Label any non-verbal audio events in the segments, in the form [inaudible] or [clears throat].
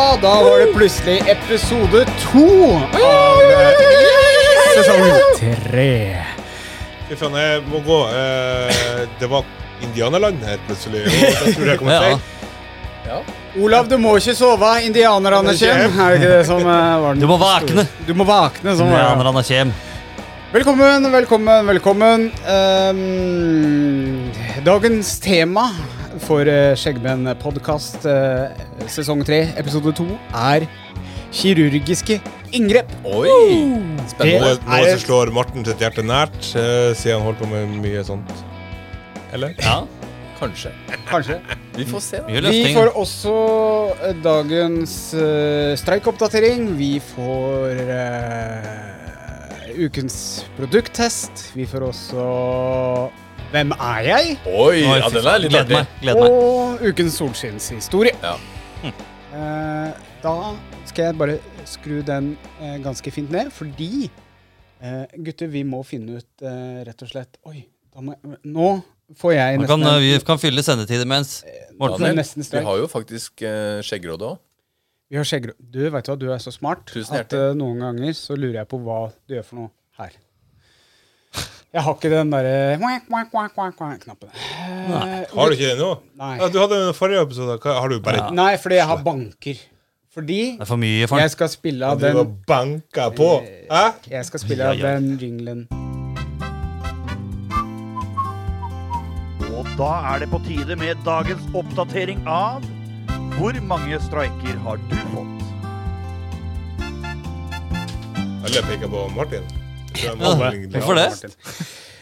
Fredag! Da var det plutselig episode to av eh, sesong tre. Fy faen, jeg må gå. Eh, det var indianerland her plutselig. Og da tror jeg jeg kommer Ja. feil. Olav, du må ikke sove. Indianerne er kjem. Er det ikke det som eh, var den Du må vakne. Du må våkne. Sånn, var det. Indianerne kjem. Velkommen, velkommen, velkommen. Ehm, dagens tema for uh, Skjeggmenn podkast sesong tre, episode to, er kirurgiske inngrep. Oi! Det Spennende. Noe, som slår Morten sitt hjerte nært, eh, siden han holdt på med mye sånt. Eller? Ja, Kanskje. Kanskje. Vi får se. da. mye Vi får også eh, dagens uh, streikoppdatering. Vi får uh, ukens produkttest. Vi får også Hvem er jeg? Oi, Oi, ja, den er litt Gleder artig. meg. Gleder meg. Og ukens solskinnshistorie. Ja. Eh, da skal jeg bare skru den eh, ganske fint ned, fordi eh, Gutter, vi må finne ut eh, rett og slett Oi, da må jeg, nå får jeg nesten kan, eh, vi kan fylle sendetid imens. Morten. Daniel. Nesten vi har jo faktisk uh, skjeggråde òg. Vi har skjeggrå... Du vet hva, du er så smart Tusen at hjertelig. eh, noen ganger så lurer jeg på hva du gjør for noe her. Jeg har ikke den derre knappen. Eh, Har du ikke det nå? Nei. Ja, du hadde den forrige episode. Har du bare Nei, fordi jeg har banker. Fordi for mye for jeg skal spille av den du var den banka på? Hæ? Jeg skal spille Ja, av ja. den jinglen. Og da er det på tide med dagens oppdatering av Hvor mange streiker har du fått? Alle peker på Martin. Ja, hvorfor det?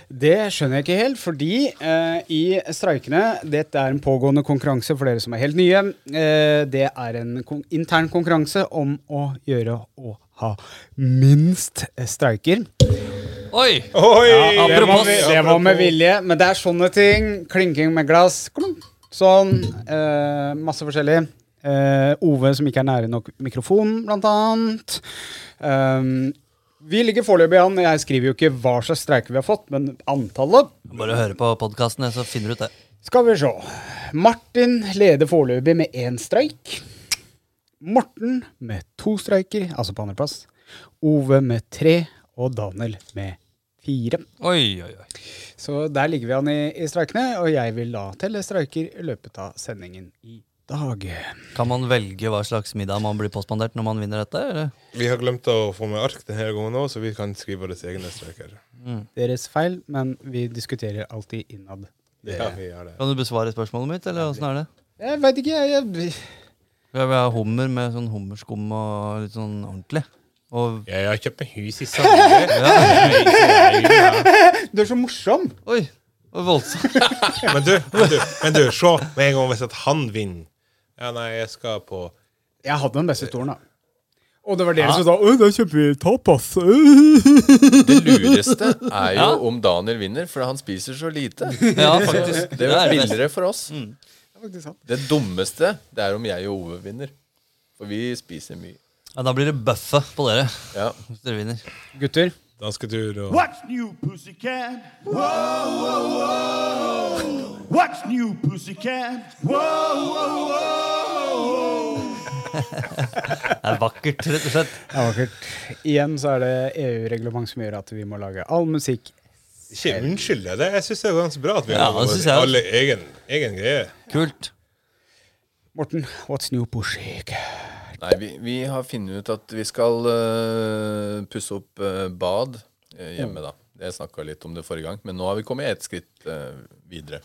Det skjønner jeg ikke helt, fordi eh, i streikene Dette er en pågående konkurranse for dere som er helt nye. Eh, det er en kon intern konkurranse om å gjøre å ha minst streiker. Oi! Oi! Det var, med, det var med vilje, men det er sånne ting. Klinking med glass. klunk, Sånn. Eh, masse forskjellig. Eh, Ove som ikke er nære nok mikrofonen, blant annet. Um, vi ligger foreløpig an. Jeg skriver jo ikke hva slags streiker vi har fått, men antallet. Bare høre på podkasten, så finner du ut det. Skal vi se. Martin leder foreløpig med én streik. Morten med to streiker, altså på andreplass. Ove med tre, og Daniel med fire. Oi, oi, oi. Så der ligger vi an i, i streikene, og jeg vil da telle streiker i løpet av sendingen i dag. Kan man velge hva slags middag man blir påspandert når man vinner dette? Eller? Vi har glemt å få med ark denne gangen òg, så vi kan skrive våre egne streker. Deres feil, men vi diskuterer alltid innad. Ja, vi gjør det. Kan du besvare spørsmålet mitt, eller åssen er det? Jeg veit ikke, jeg, jeg Jeg vil ha hummer med sånn hummerskum og litt sånn ordentlig. Og Jeg har kjøpt meg hus i Sandnes. [laughs] Du er så morsom! Oi! Og voldsomt. [laughs] Men du, men du, men du, se med en gang hvis at han vinner. Ja, nei, jeg skal på Jeg hadde den beste stolen, da. Og det var dere Ja. som sa Å, da kjøper vi tapas. Det lureste er jo Ja. om Daniel vinner, for han spiser så lite. Ja, faktisk. Det er billigere for oss. Mm. Det dummeste det er om jeg og Ove vinner. For vi spiser mye. Ja, da blir det bøffe på dere Ja. hvis dere vinner. Gutter, dansketur og What's new, pussycat? Whoa, whoa, whoa. What's new, pussycat? Whoa, whoa, whoa. [laughs] Det er vakkert, rett og slett. det er vakkert. Igjen så er det EU-reglement som gjør at vi må lage all musikk. Ikke unnskyld deg, det. Jeg syns det er ganske bra at vi Ja, har jeg alle egen, egen greie. Kult. Morten, what's new pussycat? Nei, vi, vi har funnet ut at vi skal uh, pusse opp uh, bad uh, hjemme, da. Jeg snakka litt om det forrige gang, men nå har vi kommet et skritt videre.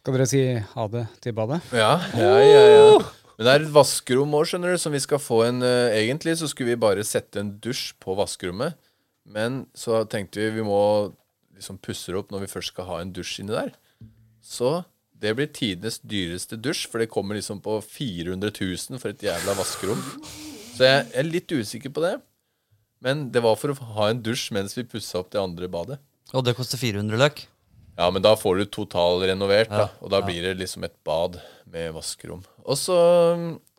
Skal dere si ha det til badet? Ja, ja, ja, ja. Men det er et vaskerom òg, skjønner du, som vi skal få en Egentlig så skulle vi bare sette en dusj på vaskerommet, men så tenkte vi vi må liksom pusse det opp når vi først skal ha en dusj inni der. Så det blir tidenes dyreste dusj, for det kommer liksom på 400 000 for et jævla vaskerom. Så jeg er litt usikker på det. Men det var for å ha en dusj mens vi pussa opp det andre badet. Og det koster 400 løk. Ja, men da får du totalrenovert, da. Og da blir det liksom et bad med vaskerom. Og så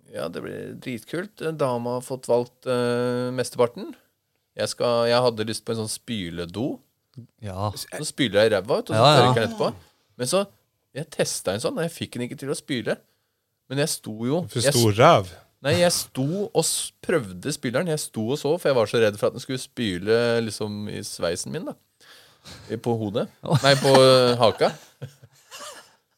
Ja, det blir dritkult. Dama har fått valgt uh, mesteparten. Jeg, skal, jeg hadde lyst på en sånn spyledo. Ja. Så spyler jeg ræva, ut, og så Ja, ja. tørker den etterpå. Men så Jeg testa en sånn, og jeg fikk den ikke til å spyle. Men jeg sto jo For jeg, stor ræv. Nei, jeg sto og s- prøvde spyleren. Jeg sto og så, for jeg var så redd for at den skulle spyle liksom i sveisen min, da. I- På hodet. Nei, på øh, haka.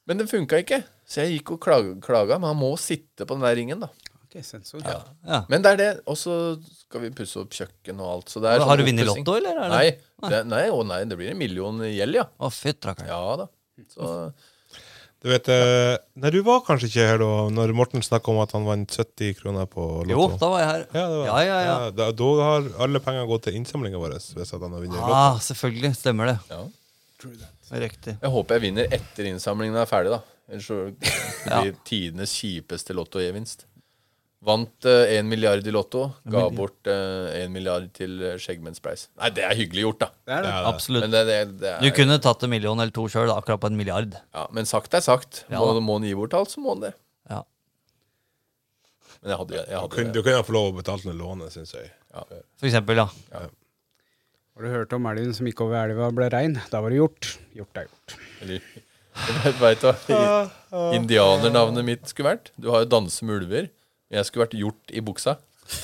Men det funka ikke. Så jeg gikk og klaga, klaga, men han må sitte på den der ringen, da. Ok, sensor. ja. Men det er det. Og så skal vi pusse opp kjøkken og alt. Så det er Har du sånn vunnet i oppussing. Lotto, eller? Er det? Nei, det, nei, å nei, det blir en million i gjeld, ja. Å, fytt rakkeren. Ja da. Så Du vet, eh, Nei, du var kanskje ikke her da når Morten snakka om at han vant 70 kroner på Lotto? Jo, da var jeg her. Ja, var. Ja, ja, ja. da, da har alle penger gått til innsamlinga vår. Hvis han har vunnet Lotto. Ah, selvfølgelig. Stemmer det. ja. Riktig. Jeg håper jeg vinner etter innsamlingen er ferdig, da. Ellers så [laughs] det Ja. blir tidenes kjipeste lottogevinst. Vant én milliard i Lotto, ga bort én milliard til eh, Skjeggmennspreis. Nei, det er hyggelig gjort, da. Det er det. Ja, Absolutt. Men, det, det, det Du er, kunne tatt en million eller to sjøl, akkurat på en milliard. ja, men sagt er sagt. Ja Må, må han gi bort alt, så må han det. Ja. Men jeg hadde, jeg Du kunne, du kunne få lov å betale ned lånet, syns jeg. For eksempel, ja. Har du hørt om elgen som gikk over elva og ble rein? Da var det gjort. Gjort er gjort. Eller, [laughs] Veit du hva [laughs] indianernavnet mitt skulle vært? Du har jo 'Danse med ulver'. Jeg skulle vært gjort i buksa. [laughs]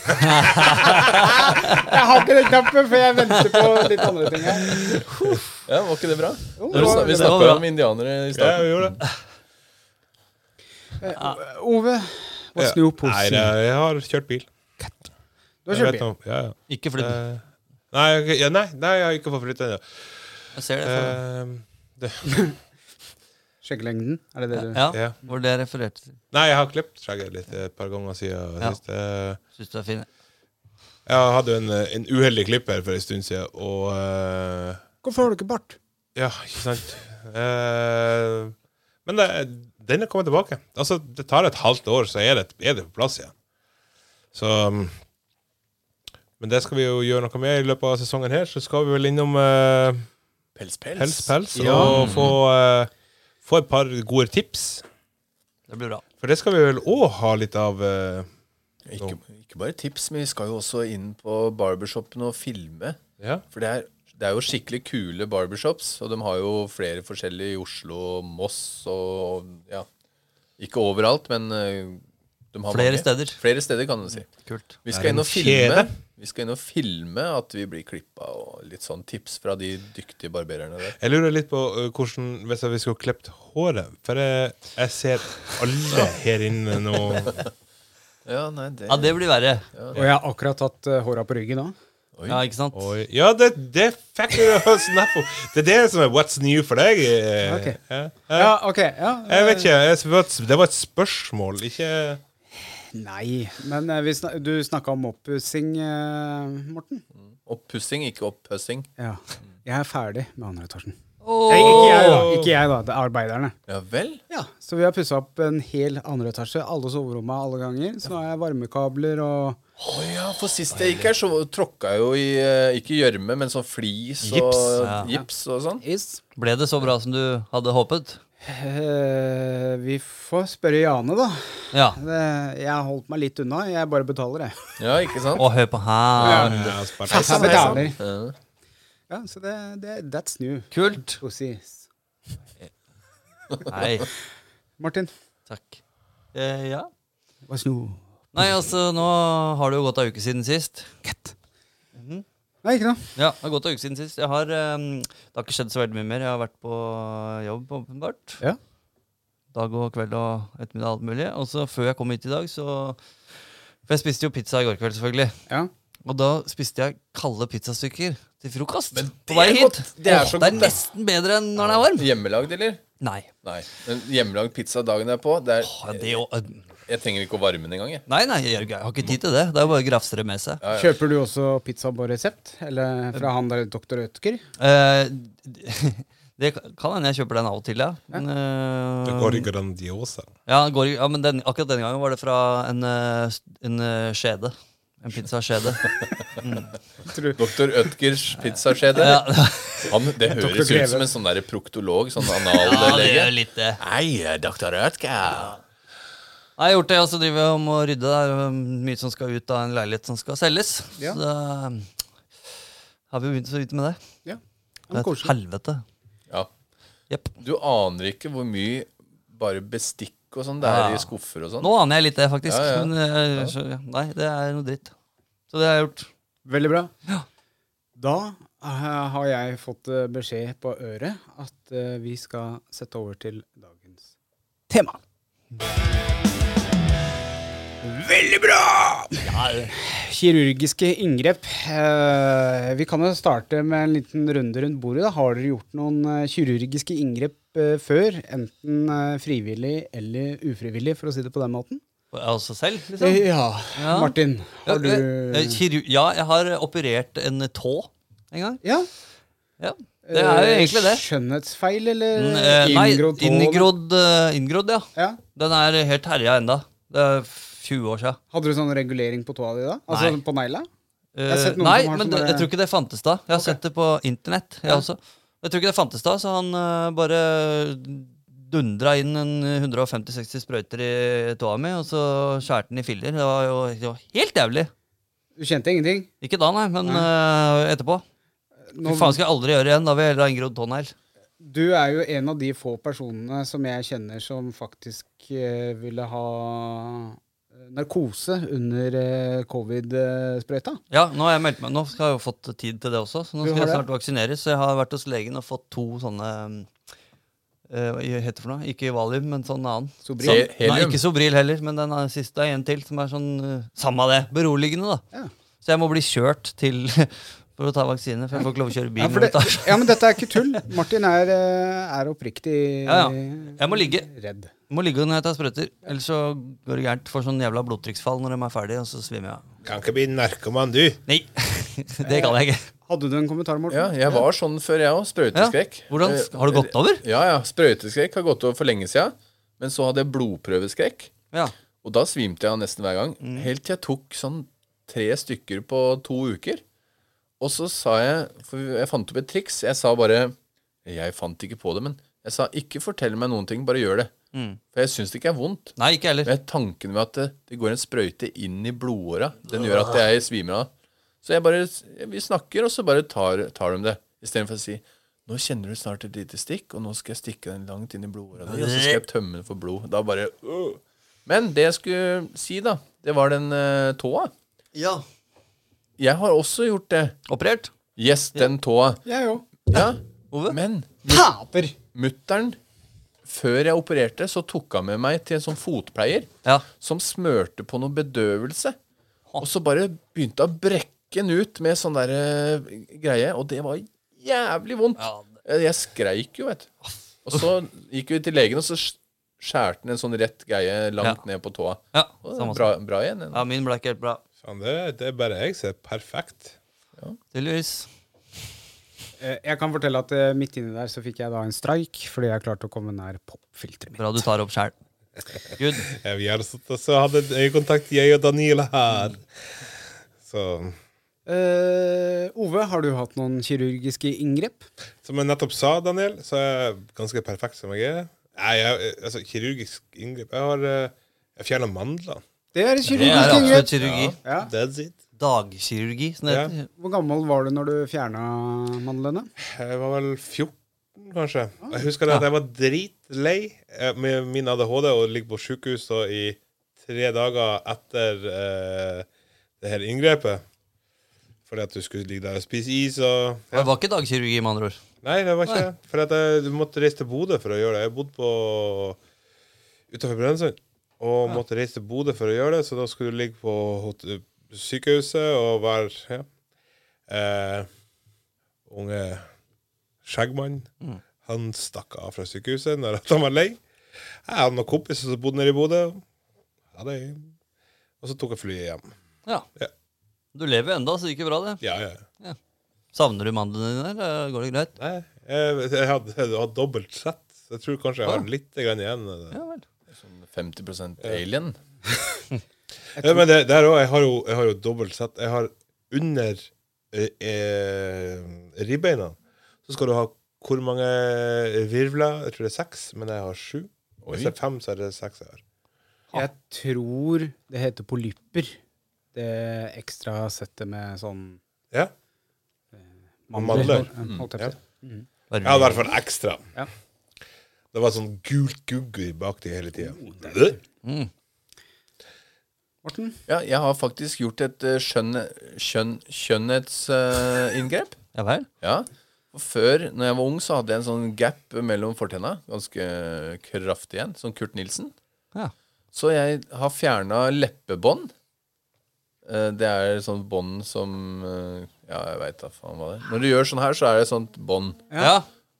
Jeg har ikke den knappen, for jeg venter på litt andre ting her. Ja, Var ikke det bra? Jo, det var- vi snakka om indianere i Ja, starten. vi gjorde det. Ove, what's snur pussy? Nei, det, jeg har kjørt bil. Du har Jeg kjørt vet bil? om- Ja, ja. Ikke flytt. Eh, nei, ja, nei, nei, jeg har ikke fått flytte ennå. Jeg ser det. For [laughs] Eh, Skjeggelengden? Er det det du ja, ja. Hvor det refererte til. Nei, jeg har klippet skjegget litt et par ganger siden Ja. sist. Eh, Syns du er fin? Jeg hadde jo en, eh, en uheldig klipp her for en stund siden, og eh, Hvorfor har du ikke bart? Ja, ikke sant. Eh, men det, den er kommet tilbake. Altså, Det tar et halvt år, så er det, er det på plass igjen. Så um, Men det skal vi jo gjøre noe med i løpet av sesongen her. Så skal vi vel innom uh, Pels, pels. Pels Pels Ja. og få, eh, få et par gode tips. Det blir bra. For det skal vi vel òg ha litt av. Uh, Ikke, ikke bare tips, men vi skal jo også inn på barbershopen og filme. ja. For det er, det er jo skikkelig kule barbershops, og de har jo flere forskjellige i Oslo, Moss og ja Ikke overalt, men eh, de har Flere mange. steder. Flere steder, kan du si. Kult. Vi skal inn og filme. kjede. Vi skal inn og filme at vi blir klippa, og litt sånn tips fra de dyktige barbererne der. Jeg lurer litt på hvordan Hvis vi skulle klippet håret For jeg, jeg ser alle her inne nå [laughs] Ja, nei, det Ja, det blir verre. Og jeg har akkurat tatt uh, håra på ryggen òg. Oi. Ja, ikke sant? Oi. Ja, det, det fikk jeg jo snap om. Det er det som er what's new for deg. eh, Ok. Ja. Ja, OK. Ja, Jeg vet ikke. jeg- Det var et spørsmål, ikke Nei, men eh, vi snak du snakka om oppussing, eh, Morten. Oppussing, ikke opphøssing. Ja. Jeg er ferdig med andre etasjen. Åh! Nei, ikke jeg, da. Ikke jeg da, Det er arbeiderne. Ja vel? Ja, Så vi har pussa opp en hel andre etasje, alle soverommene alle ganger. Så nå har jeg varmekabler og Å ja, for sist jeg gikk her, så tråkka jeg jo i eh, ikke gjørme, men sånn flis og Gips. Ja. gips og sånn. Ble det så bra som du hadde håpet? Eh, vi får spørre Jane, da. Ja. Det, jeg har holdt meg litt unna. Jeg bare betaler, jeg. Ja, ikke sant? Og hør på her. Ja. Jeg betaler. Ja. Ja, så det, det That's new. Kult. Pussies. Hei. Martin, takk. Eh, ja. what's new? Nei, altså, nå har det jo gått ei uke siden sist. Nei, ikke noe. Ja, det har gått en uke siden sist. Jeg har, um, det har ikke skjedd så veldig mye mer. Jeg har vært på jobb, åpenbart. Ja. Dag og kveld og ettermiddag, alt mulig. Og så før jeg kom hit i dag, så For jeg spiste jo pizza i går kveld, selvfølgelig. Ja. Og da spiste jeg kalde pizzastykker til frokost. Men på det vei hit. Det er så det er godt, det. nesten bedre enn når den er varm. Hjemmelagd, eller? Nei. Nei. Men hjemmelagd pizza dagen derpå det er, Åh, det er jo, Jeg trenger ikke å varme den engang. jeg. nei, nei, jeg, jeg har ikke tid til det. Det er bare å grafse det med seg. Kjøper du også pizza på resept? Eller fra han der doktor Ødker? Eh, [laughs] det kan hende jeg kjøper den av og til, ja. Men, eh, Det går i Grandiosa. Ja, går, i- ja men den, akkurat denne gangen var det fra en, eh, en eh, skjede. En pizzaskjede. [laughs] Doktor Ødgers pizzaskjede. ja, Han, det høres ut som en sånn der proktolog. Sånn ja, det anallege. gjør litt det. Hei, doktor Ødger. Jeg har gjort det, og så driver jeg om å rydde. Det er mye som skal ut av en leilighet som skal selges. Ja. Så da har vi begynt så vidt med det. Ja. Det er et helvete. Ja. Yep. Du aner ikke hvor mye bare bestikk og sånn det er Ja. i skuffer og sånn. Nå aner jeg litt det, faktisk. Ja, ja. Men eh, så, nei, det er noe dritt. Så det har jeg gjort. Veldig bra. Da eh, har jeg fått eh, beskjed på øret at eh, vi skal sette over til dagens tema. Veldig bra! Kirurgiske inngrep. Eh, vi kan jo starte med en liten runde rundt bordet. Da. Har dere gjort noen eh, kirurgiske inngrep eh, før? Enten frivillig eller ufrivillig, for å si det på den måten? Altså selv, liksom. Ja, Ja. Martin. Har du Ja, ja, jeg har operert en tå en gang. Ja. Ja, Det er jo egentlig det. Skjønnhetsfeil eller Mm, Nei, inngrodd tå? inngrodd, eh, inngrodd, ja. Ja. Den er helt herja enda. Det er 20 år siden. Hadde du sånn regulering på tåa di da? Altså Nei. på negla? Eh, nei, men bare... jeg tror ikke det fantes da. Jeg har okay. sett det på internett, jeg Ja. Jeg tror ikke det fantes da, så han uh, bare dundra inn en 150-60 sprøyter i tåa mi, og så skjærte den i filler. Det var jo det var helt jævlig. Du kjente ingenting? Ikke da, nei, men eh, etterpå. Nå, Fy faen skal jeg aldri gjøre igjen. Da vil jeg heller ha inngrodd tånegl. du er jo en av de få personene som jeg kjenner som faktisk ville ha narkose under eh, covid-sprøyta. Ja, nå har jeg meldt meg. Nå skal jeg jo fått tid til det også, så nå skal jeg snart vaksineres. Så jeg har vært hos legen og fått to sånne eh, Hva heter det for noe? Ikke Valium, men sånn annen. Sobril. Sånn, Nei, ikke Sobril heller, men den siste er en til som er sånn eh, Samme det. Beroligende, da. Ja. Så jeg må bli kjørt til [laughs] for å ta vaksine, for jeg får ikke lov å kjøre bil. Ja, det, ja, men dette er ikke tull. Martin er, eh, er oppriktig Ja, ja. Jeg må ligge. redd. Må ligge når jeg tar sprøyter, ellers så går det gærent. Får sånn jævla blodtrykksfall når de er ferdige, og så svimmer jeg av. Kan ikke bli narkoman, du. Nei, [laughs] det kan jeg ikke. Hadde du en kommentar, Morten? Ja, jeg var sånn før, jeg òg. Sprøyteskrekk. Hvordan, Eh, har det gått over? Ja, ja. Sprøyteskrekk har gått over for lenge siden. Men så hadde jeg blodprøveskrekk. Ja. Og da svimte jeg av nesten hver gang. Mm. Helt til jeg tok sånn tre stykker på to uker. Og så sa jeg For jeg fant opp et triks. Jeg sa bare Jeg fant ikke på det, men jeg sa ikke fortell meg noen ting, bare gjør det. Mm. For jeg syns det ikke er vondt. Nei, ikke heller. Men tanken med at det, det går en sprøyte inn i blodåra, den gjør at jeg svimer av. Så jeg bare Vi snakker, og så bare tar, tar de det. Istedenfor å si nå kjenner du snart et lite stikk, og nå skal jeg stikke den langt inn i blodåra di, og så skal jeg tømme den for blod. Da bare øh. Men det jeg skulle si, da, det var den uh, tåa. Ja. Jeg har også gjort det. Operert? Yes, den tåa. Jeg òg. Ja. Ove? Men Taper! Mutter'n, før jeg opererte, så tok hun med meg til en sånn fotpleier Ja. som smørte på noe bedøvelse. Og så bare begynte hun å brekke den ut med sånn der uh, greie, og det var jævlig vondt. Ja, Jeg skreik jo, vet du. Og så gikk vi til legen, og så sk- skjærte han en sånn rett greie langt ned på tåa. ja samme bra, bra igjen. Ja, min ble ikke helt bra. Faen, det, det er bare jeg som er perfekt. Tydeligvis. Eh, Jeg kan fortelle at eh, midt inni der så fikk jeg da en streik fordi jeg klarte å komme nær popfilteret mitt. Bra du tar opp sjæl. Good. [laughs] Ja, Vi har sittet og hadde øyekontakt, jeg og Daniela her. Så Uh, Ove, har du hatt noen kirurgiske inngrep? Som jeg nettopp sa, Daniel, så er jeg ganske perfekt som jeg er. Nei, jeg, altså, kirurgisk inngrep Jeg har uh, Jeg fjerna mandler. Det er et Det er kirurgisk absolutt inngrep. kirurgi. Ja. That's it. Dagkirurgi, som det Ja. heter. Hvor gammel var du når du fjerna mandlene? Jeg var vel 14, kanskje. Jeg husker at jeg var dritlei eh, med min ADHD og ligge på sykehus i tre dager etter eh, det her inngrepet. Fordi at du skulle ligge der og spise is og Det var ikke dagkirurgi, med andre ord. Nei, det var ikke det. For at jeg du måtte reise til Bodø for å gjøre det. Jeg bodde på utafor Brønnøysund. og måtte reise til Bodø for å gjøre det, så da skulle du ligge på sykehuset og være ja, eh, unge skjeggmann. Han stakk av fra sykehuset når han var lei. Jeg hadde noen kompiser som bodde nede i Bodø. Ja, og så tok jeg flyet hjem. Ja. Ja. Du lever jo enda, så det gikk jo bra, det. Ja, ja. Savner du mandlene dine, eller går det greit? Nei, jeg, jeg hadde, jeg hadde dobbelt sett. Så jeg tror kanskje jeg har Ah. litt igjen. Ja vel. 50% alien. [laughs] Ja, men det, der også, jeg har jo, jeg har jo dobbelt sett. Jeg har under eh, eh, ribbeina så skal du ha hvor mange virvler? Jeg tror det er seks, men jeg har sju. Hvis det er fem, så er det seks jeg har. Jeg tror det heter polypper. Det ekstra settet med sånn Ja. Mandler. Ja, jeg si. Bare- Jeg hadde i hvert fall ekstra. Ja. Det var sånn gult gugge bak de hele tida. Mm. Morten? Ja, jeg har faktisk gjort et uh, skjønn, skjønn, skjønnhetsinngrep. [laughs] Ja vel? ja. Og før, når jeg var ung, så hadde jeg en sånn gap mellom fortenna. Ganske kraftig en. Sånn Kurt Nilsen. Ja. Så jeg har fjerna leppebånd. Eh, Det er sånn bånd som eh, Ja, jeg veit da faen hva det er. Når du gjør sånn her, så er det et sånt bånd. Ja.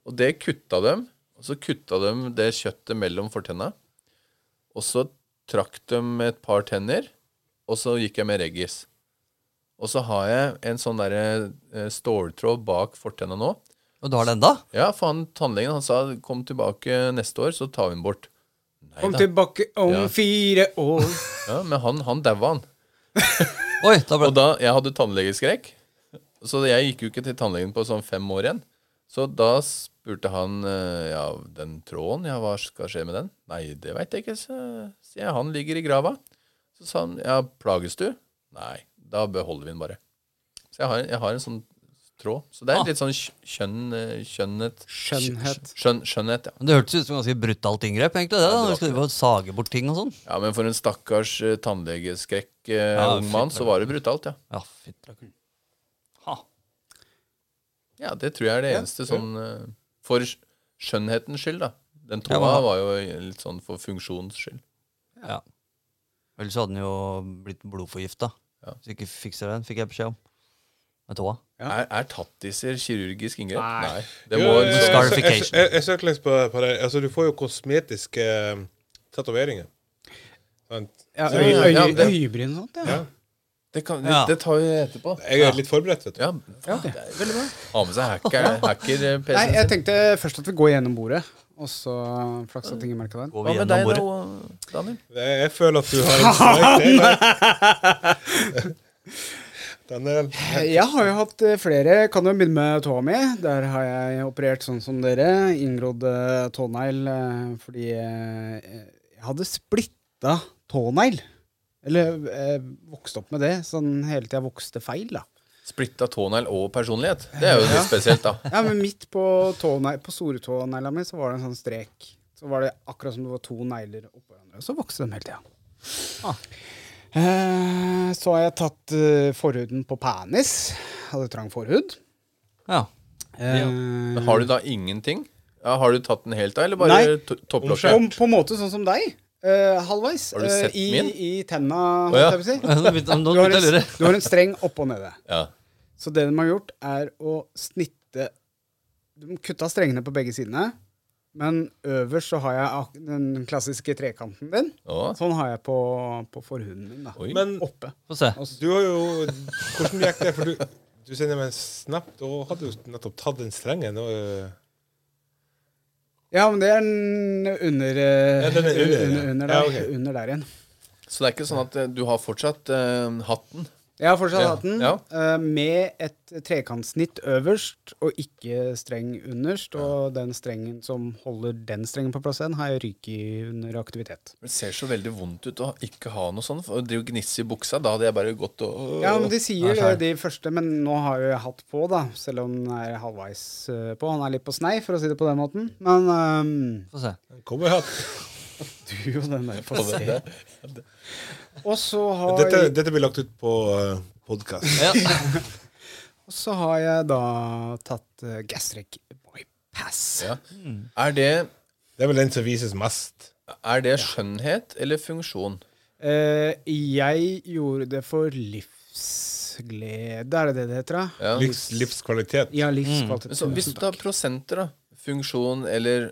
Og det kutta dem. Og så kutta de det kjøttet mellom fortenna. Og så trakk de et par tenner, og så gikk jeg med reggis. Og så har jeg en sånn derre eh, ståltråd bak fortenna nå. Og du har den da? Ja, faen, tannlegen han sa 'kom tilbake neste år, så tar vi den bort'. Nei Kom da. tilbake om Ja. fire år. [laughs] Ja, men han, han daua, han. [laughs] Oi, da ble Og da, jeg hadde tannlegeskrekk, så jeg gikk jo ikke til tannlegen på sånn fem år igjen. Så da spurte han eh, ja, den tråden, ja, hva skal skje med den? Nei, det veit jeg ikke, sier jeg. Han ligger i grava. Så sa han, ja, plages du? Nei, da beholder vi den bare. Så jeg har, jeg har en sånn tråd. Så det er Ah. litt sånn kjønn, kjønnhet skjønnhet. Skjønn, skjønnhet, ja. Men Det hørtes ut som et ganske brutalt inngrep, egentlig. det da. Ja, Du skulle bare sage bort ting og sånn. Ja, men for en stakkars eh, tannlegeskrekk uh, Ja, ung mann, så var det brutalt, ja. Ja, fytti Ha. Ja, det tror jeg er det eneste sånn eh, For skjønnhetens skyld, da. Den Ja, men- var jo litt sånn for funksjons skyld. Ja. Ellers hadde den jo blitt blodforgifta. Ja. Hvis ikke fikser den, fikk jeg beskjed om. Med tåa. Ja. Er, er tattiser kirurgisk inngrep? Nei. Det må jeg- liksom, jeg- Scarification. Jeg, jeg, litt på, på det. Altså, du får jo kosmetiske eh, tatoveringer. Ja, Så- øy, øy, det- øyebryn og sånt, ja. Det, kan, det, Ja. det tar vi etterpå. Jeg er litt forberedt, vet du. Ja, faen, det er veldig bra. Ha med seg hacker, hacker eh, Nei, jeg tenkte først at vi går gjennom bordet, og så flaks at ingen merka den. Går Hva med deg, da, Daniel? Jeg, føler at du har [laughs] en del. [laughs] Daniel. Jeg har jo hatt eh, flere. Kan jo begynne med tåa mi. Der har jeg operert sånn som dere. Inngrodd eh, tånegl eh, fordi eh, jeg hadde splitta tånegl. Eller eh, vokst opp med det. Sånn hele tida vokste feil, da. Splitta tånegl og personlighet. Det er jo litt spesielt, da. Ja, men midt på, tånegl, på storetånegla mi så var det en sånn strek. Så var det akkurat som det var to negler oppå hverandre. Og så vokste de hele tida. Eh, så har jeg tatt eh, forhuden på penis. Hadde trang forhud. Ja. Eh, Men Har du da ingenting? Ja, har du tatt den helt av, eller bare Nei. to- topplokket? På, på en måte sånn som deg. Uh, halvveis. Har du sett uh, i, min? I tenna, oh, ja. jeg på å si. [laughs] Du har, en, du har en streng opp og nede. Ja. Så det de har gjort, er å snitte De kutta strengene på begge sidene. Men øverst så har jeg den klassiske trekanten din. Å, Sånn har jeg på, på forhuden min. da Oi. Men Oppe. Få se. Du har jo Hvordan gikk det? For du, du sender meg en snap. Da hadde du nettopp tatt den strengen. Og, øh, Ja, men det er den under eh, Ja, den er under, under, under, Ja, der, under der igjen. Så det er ikke sånn at eh, du har fortsatt uh, hatten? Jeg har fortsatt Ja, hatt den ja. eh, med et trekantsnitt øverst og ikke streng underst. Og den strengen som holder den strengen på plass igjen, har jeg ryket under aktivitet. Det ser så veldig vondt ut å ikke ha noe sånt. Og det og gnisse i buksa. Da hadde jeg bare gått og Ja, men De sier jo det, de første, men nå har jo jeg hatt på, da. Selv om den er halvveis eh, på. Han er litt på snei, for å si det på den måten. Men um, Få se. Cowboyhatt. [laughs] du og den der Få se. Og så har, Dette, jeg, dette blir lagt ut på uh, podkast. Ja. [laughs] og så har jeg da tatt uh, gastric bypass. Ja. Er det Det er vel den som vises mest. Er det skjønnhet eller funksjon? Uh, jeg gjorde det for livsglede, er det det det heter? da? Ja. Livs, livskvalitet. Ja, livskvalitet. Mm. så hvis du tar prosenter, da. Funksjon eller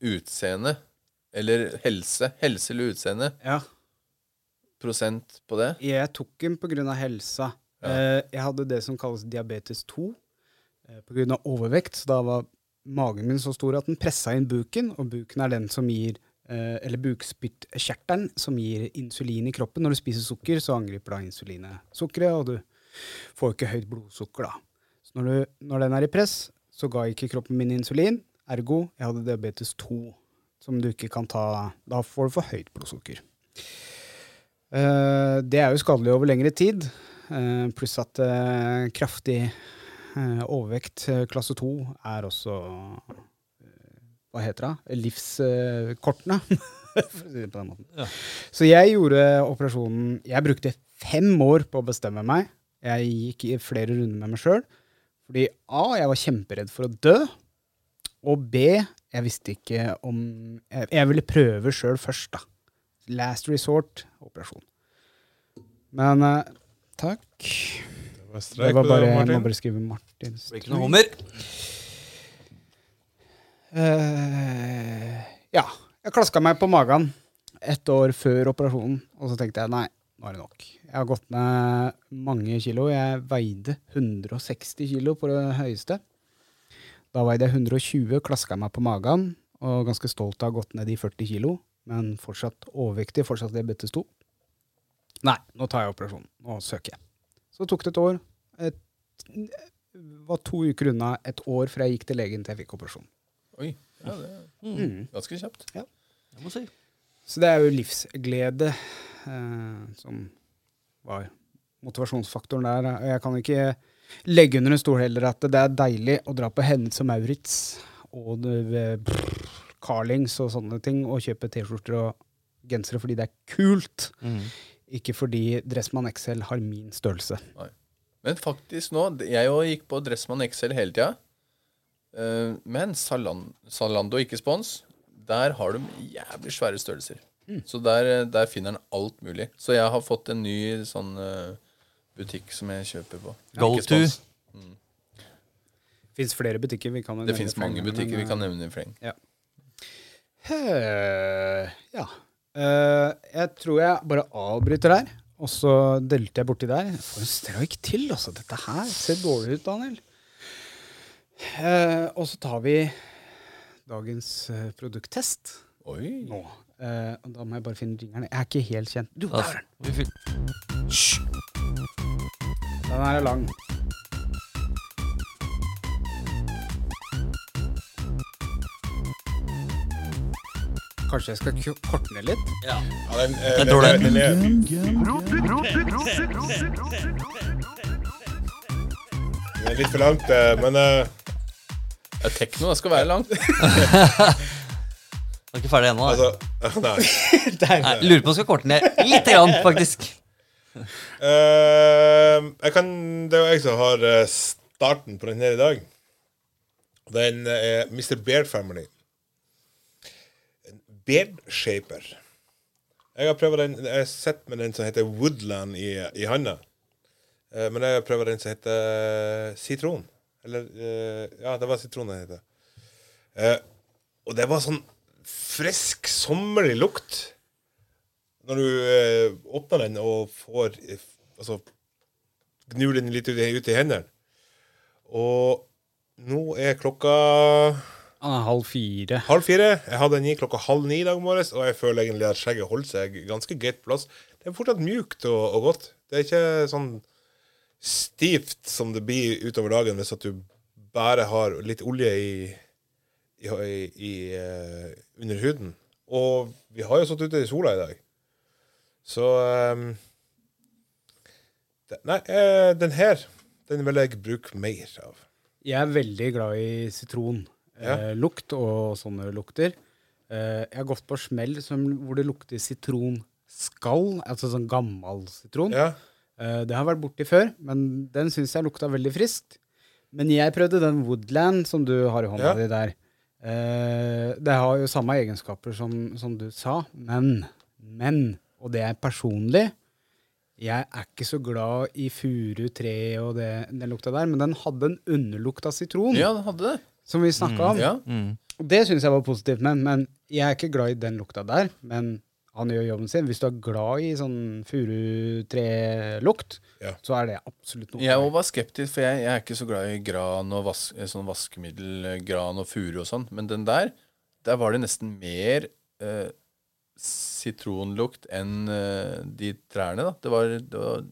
utseende. Eller helse. Helse eller utseende. Ja, Prosent på det. jeg tok den av helsa. Ja. jeg hadde det som kalles diabetes 2 pga. på grunn av overvekt. Så da var magen min så stor at den pressa inn buken, og buken er den som gir eh, eller bukspyttkjertelen som gir insulin i kroppen. Når du spiser sukker, så angriper da insulinet sukkeret, og du får ikke høyt blodsukker da. Så når, du, når den er i press, så ga ikke kroppen min insulin, ergo jeg hadde diabetes 2, som du ikke kan ta Da får du for høyt blodsukker. Eh, det er jo skadelig over lengre tid, eh, pluss at eh, kraftig overvekt, klasse 2, er også Hva heter det? Livskortene. [laughs] Ja. Så jeg gjorde operasjonen Jeg brukte fem år på å bestemme meg. Jeg gikk i flere runder med meg sjøl. Fordi A, jeg var kjemperedd for å dø. Og B, jeg visste ikke om Jeg, jeg ville prøve sjøl først, da. Last resort operasjon. Men uh, takk. Det var Det var bare, det, jeg må bare skrive Martin. Det blir ikke noe hummer. Uh, ja. Jeg klaska meg på magen ett år før operasjonen, og så tenkte jeg nei, nå er det nok. Jeg har gått ned mange kilo. Jeg veide 160 kilo på det høyeste. Da veide jeg 120, klaska meg på magen, og ganske stolt av å ha gått ned de 40 kilo, men fortsatt overvektig, fortsatt diabetes 2. Nei, nå tar jeg operasjonen. Nå søker jeg. Så tok det et år. Et, var to uker unna et år fra jeg gikk til legen til jeg fikk operasjon. Oi. Ja, det er Mm. ganske kjapt. Jeg må si. Så det er jo livsglede eh, som var motivasjonsfaktoren der. Jeg kan ikke legge under en stol heller at det er deilig å dra på Hennes og Maurits og det, brr, Carlings og sånne ting og kjøpe T-skjorter og gensere fordi det er kult. Mm. Ikke fordi Dressmann XL har min størrelse. Men faktisk nå Jeg jo gikk på Dressmann XL hele tida. Eh, men Salando, ikke spons, der har de jævlig svære størrelser. Så der, der finner han alt mulig. Så jeg har fått en ny sånn eh, butikk som jeg kjøper på. Go Ikke to. Mm. Fins flere butikker. vi kan Det fins mange mange men, butikker vi eh, kan nevne i fleng. Eh, ja. Eh, jeg tror jeg bare avbryter der, og så delte jeg borti der. For en streik til, altså. Dette her ser dårlig ut, Daniel. Eh, og så tar vi dagens eh, produkttest Oi. nå. Eh, og da må jeg bare finne ringeren. Jeg er ikke helt kjent. Du, der er den! Den her er lang. Kanskje jeg skal korte ned litt? ja. Ja, den, eh, Jeg tror det. den, den er, er litt for langt, eh, men eh, Ja, tekno det skal være langt. Du er ikke ferdig ennå? da. altså Nei. Nei, lurer på om jeg skal korte ned litt, grann, faktisk. Uh, jeg kan, det er jo jeg som har eh, starten på den her i dag. Den er Mr. Beard Family. Beard Shaper. Jeg har prøvd den Jeg har sett med den som heter Woodland i, i handa. Eh, men jeg har prøvd den som heter Sitron. Eller eh, Ja, det var sitron den heter. Eh, og det var sånn frisk, sommerlig lukt når du eh, åpner den og får eh, altså, gnur den litt ut, i- ut i hendene. Og nå er klokka Ah, halv fire. halv fire. Jeg hadde den i klokka halv ni i dag morges, og jeg føler egentlig at skjegget holder seg ganske greit plass. Det er fortsatt mjukt og, og godt. Det er ikke sånn stivt som det blir utover dagen hvis at du bare har litt olje i, i, i, eh, under huden. Og vi har jo stått ute i sola i dag. Så um, det, Nei, uh, den her den vil jeg bruke mer av. Jeg er veldig glad i sitronlukt Ja. eh, lukt og sånne lukter. Eh, jeg har gått på smell som, hvor det lukter sitronskall, altså sånn gammel sitron. Ja. Eh, det har vært borti før, men den syns jeg lukta veldig friskt. Men jeg prøvde den Woodland som du har i hånda Ja. di der. Eh, det har jo samme egenskaper som, som du sa, men, men, og det er personlig Jeg er ikke så glad i furu, tre og det, den lukta der, men den hadde en underlukt av sitron, Ja, den hadde det. Som vi snakka om. Ja. Mm. Det syns jeg var positivt, men, men jeg er ikke glad i den lukta der. Men han gjør jobben sin. Hvis du er glad i sånn furutrelukt, Ja. så er det absolutt noe. Jeg var skeptisk, for jeg, jeg er ikke så glad i gran og vas sånn vaskemiddel, gran og furu og sånn. Men den der, der var det nesten mer eh, sitronlukt enn eh, de trærne, da. Det var, det var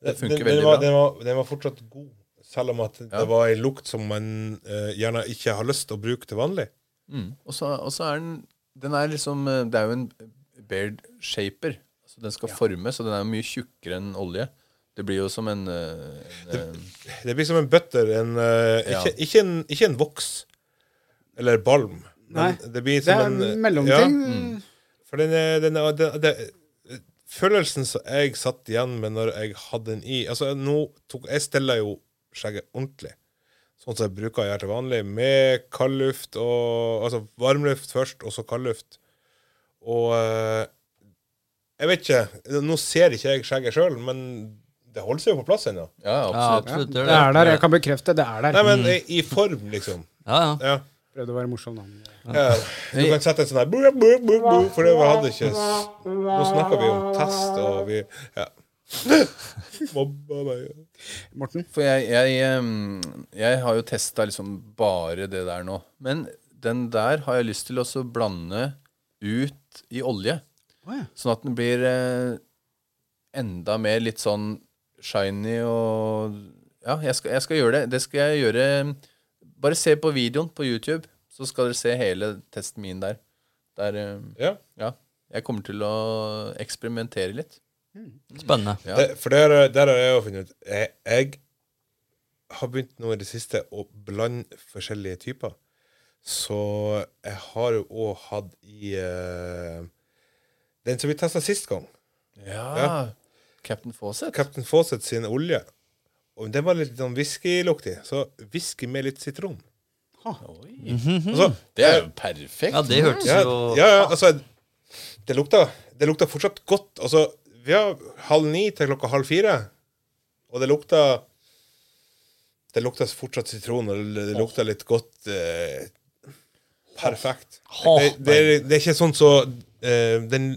Det funker den, veldig den var, bra. Den var, den var fortsatt god, selv om at Ja. det var ei lukt som man eh, gjerne ikke har lyst til å bruke til vanlig. mm. Og så og så er den Den er liksom eh, Det er jo en beard shaper. Altså den skal formes, og den er jo mye tjukkere enn olje. Det blir jo som en, eh, en eh, Det blir som en butter. En, eh, Ja. ikke, ikke, en, ikke en voks eller balm. Men Nei, det blir Det som er en en mellomting. Mm. For den, er- den, er- det- det- Følelsen som jeg satt igjen med når jeg hadde den i Altså, nå tok Jeg stiller jo skjegget ordentlig. Sånn som jeg bruker å gjøre til vanlig, med kaldluft og Altså varmluft først, og så kaldluft. Og eh, Jeg vet ikke. Nå ser ikke jeg skjegget sjøl, men det holder seg jo på plass ennå. Ja, absolutt. Ja, absolutt. det er der. Jeg kan bekrefte det er der. Nei, men i- i form, liksom. Ja, ja. Ja. Prøvde å være morsom, da. Ja, du kan sette en sånn her bu, bu, bu, bu, For det hadde ikke Nå snakker vi om test, og vi Ja. [laughs] Mobba meg. Morten? For jeg, jeg, jeg har jo testa liksom bare det der nå. Men den der har jeg lyst til å blande ut i olje. Oh, ja. Sånn at den blir eh, enda mer litt sånn shiny og Ja, jeg skal, jeg skal gjøre det. Det skal jeg gjøre Bare se på videoen på YouTube, så skal dere se hele testen min der. Der eh, Ja. Ja. Jeg kommer til å eksperimentere litt. Spennende. Ja. Det, for der, der har jeg jo funnet ut jeg, jeg har begynt nå i det siste å blande forskjellige typer. Så jeg har jo òg hatt i uh, Den som vi testa sist gang, Ja. Ja. Captain Fawcett. Captain Fawcett sin olje. Og den var litt sånn whiskyluktig. Så whisky med litt sitron. Oi. Altså, Det er jo perfekt. Ja, det hørtes Ja, jo ja, ja, altså Det lukta, det lukta fortsatt godt. Altså, har halv ni til klokka halv fire, og det lukta Det lukta fortsatt sitron, og det, lukta litt godt. Eh, perfekt. Det, det, er, det er ikke sånn så eh, den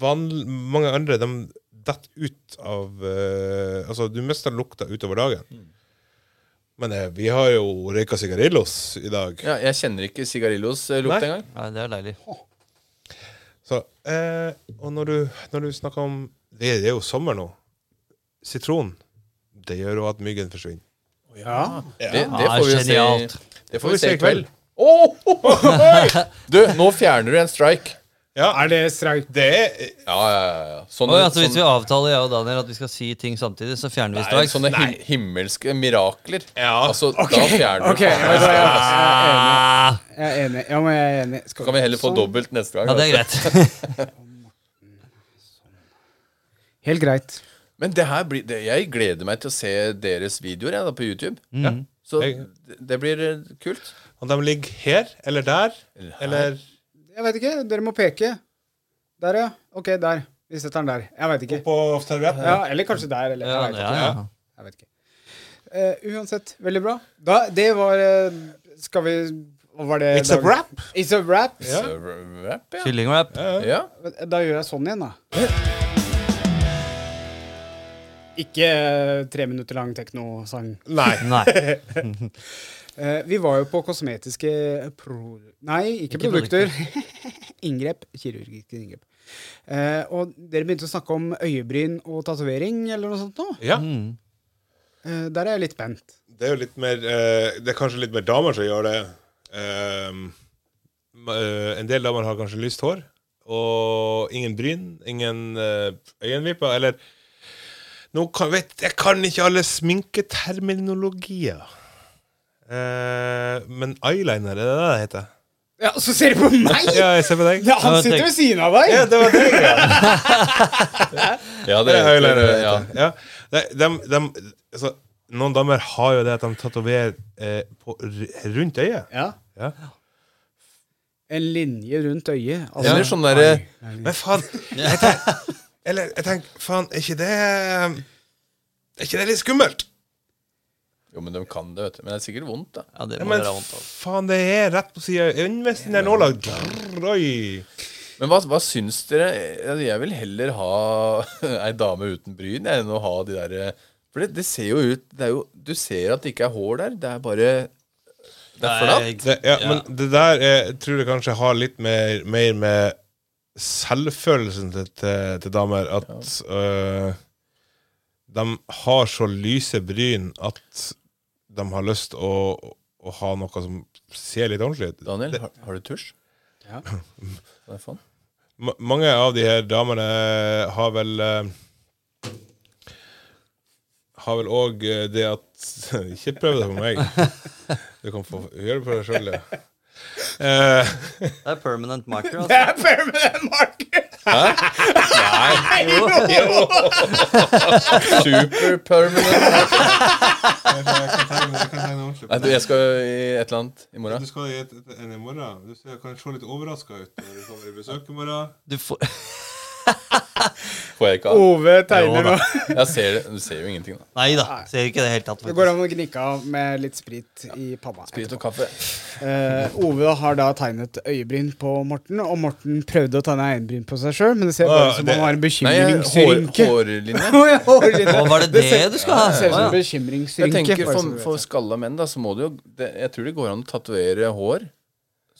vanl, Mange andre, de detter ut av eh, Altså, du mister lukta utover dagen. Men eh, vi har jo røyka sigarillos i dag. Ja, jeg kjenner ikke sigarillos eh, engang. Nei, det er deilig. Så, eh, og når du, når du snakker om det, det er jo sommer nå. Sitron. Det gjør jo at myggen forsvinner. Ja. Det, det får vi se, det får vi se i kveld. [laughs] Du, nå fjerner du en strike. Ja, Er det streik? det er Ja, ja, ja, ja. Sånne, Oi, altså, hvis vi sånne, avtaler jeg og Daniel at vi skal si ting samtidig, så fjerner vi nei, sånne him himmelske mirakler. Ja. Altså, da fjerner Ok, du jeg, ja, jeg, er enig. Ah, jeg er enig. Ja, men jeg er enig. Så kan vi heller få Sånn. dobbelt neste gang. ja, det er altså. greit. [laughs] Helt greit. Men det her blir, det, jeg gleder meg til å se deres videoer jeg, da, på YouTube. Ja. Så det, det blir eh, kult. Om de ligger her eller der, Eller her. eller Jeg vet ikke. Dere må peke. Der, ja. Ok, der. Vi setter den der. Jeg vet ikke. Ja, eller kanskje der. Eller, Ja, jeg vet ikke. ja. Jeg vet ikke. Eh, uansett, veldig bra. Da, det var eh, Skal vi var det? It's a da- wrap. It's a wrap. Ja. Så, rap, ja. Kyllingwrap. ja. Da gjør jeg sånn igjen, da. Ikke eh, tre minutter lang teknosang. Nei. [laughs] Nei. uh, [laughs] vi var jo på kosmetiske pro... Nei, ikke, Ikke produkter. [laughs] inngrep. Kirurgiske inngrep. Eh, og dere begynte å snakke om øyebryn og tatovering eller noe sånt nå. Ja. Mm. Eh, der er jeg litt spent. Det er jo litt mer eh, Det er kanskje litt mer damer som gjør det. Ehm, eh, en del damer har kanskje lyst hår. Og ingen bryn, ingen uh, øyenvipper. Eller nå kan, vet, Jeg kan ikke alle sminketerminologier. Eh, men eyeliner, er det det det heter? Ja, så ser du på meg! Ja, jeg ser på deg. Ja, han Ja, sitter tenk- ved siden av deg! Ja, det var deg, Ja. ja, Det det er høyler det ja. Ja. Nei, de, de, altså, noen damer har jo det at de tatoverer eh, på- r- rundt øyet. Ja. Ja. En linje rundt øyet. Altså, Eller sånn derre Men faen jeg tenk, Eller jeg tenker, faen, er ikke det Er ikke det litt skummelt? Jo, men de kan det, vet du. Men det er sikkert vondt, da. Ja, det Ja, må men være vondt. også. faen, det er rett på sida av der nåla Grrr, Oi. Men hva, hva syns dere? Jeg vil heller ha [laughs] ei dame uten bryn jeg, enn å ha de der For det, det ser jo ut det er jo, Du ser at det ikke er hår der. Det er bare Det er flatt. Det, ja, men det der er, jeg tror jeg kanskje har litt mer, mer med selvfølelsen til, til, til damer at øh, de har så lyse bryn at de har lyst å, å ha noe som ser litt ordentlig ut. Daniel, har, har du tusj? Ja. [clears throat] Hva er? Ma- mange av de her damene har vel eh, Har vel òg det at [laughs] Ikke prøv det på meg. Du kan få gjøre det på deg sjøl, ja. Eh, [laughs] Det er [laughs] permanent marker. altså. Det Altså. er permanent marker! Super permanent. Nei, du, jeg skal i et eller annet i morgen. Du skal i et, et, en i morgen. Du ser, kan se litt overraska ut når du kommer i besøk i morgen. Du får [laughs] Får jeg ikke av? Ove tegner nå. [laughs] Jeg ser det. Du ser jo ingenting, da. Nei da, ser ikke det helt tatt. Det går an å gnikke av med litt sprit i panna. Sprit og kaffe. Uh, Ove har da tegnet øyebryn på Morten, og Morten prøvde å tegne øyenbryn på seg sjøl, men det ser bare ut som det- han har en bekymringsrynke. hår, hårlinje. [laughs] Hårlinje. Hva var det det ser- du skal ha? Det ser ut som en bekymringsrynke. Jeg tenker For, for skalla menn, da, så må du jo det, Jeg tror det går an å tatovere hår.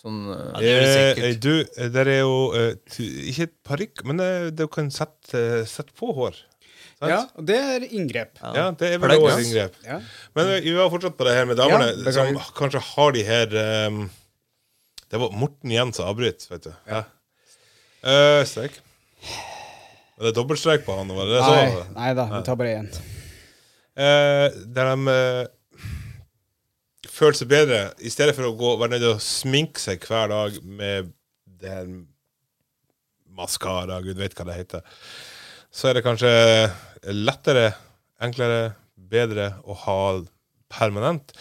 Sånn eh, Ja, det er Eh, du, der er jo eh, Ikke et parykk, men eh, du kan sette, sette på hår. Sant? Ja, og det er inngrep. Ja, det er vel også et inngrep. Ja. Men eh, vi var fortsatt på det her med damene, Ja, beklager. som kanskje har de her ehm, Det var Morten igjen som avbryter, vet du. Ja. Eh, streik. Var det dobbeltstrek på han? Var det det Nei, så? nei da, vi tar bare én. Eh, der de eh, føler seg bedre, i stedet for å gå, være nødt til å sminke seg hver dag med den maskara, gud vet hva det heter, så er det kanskje lettere, enklere, bedre å ha permanent.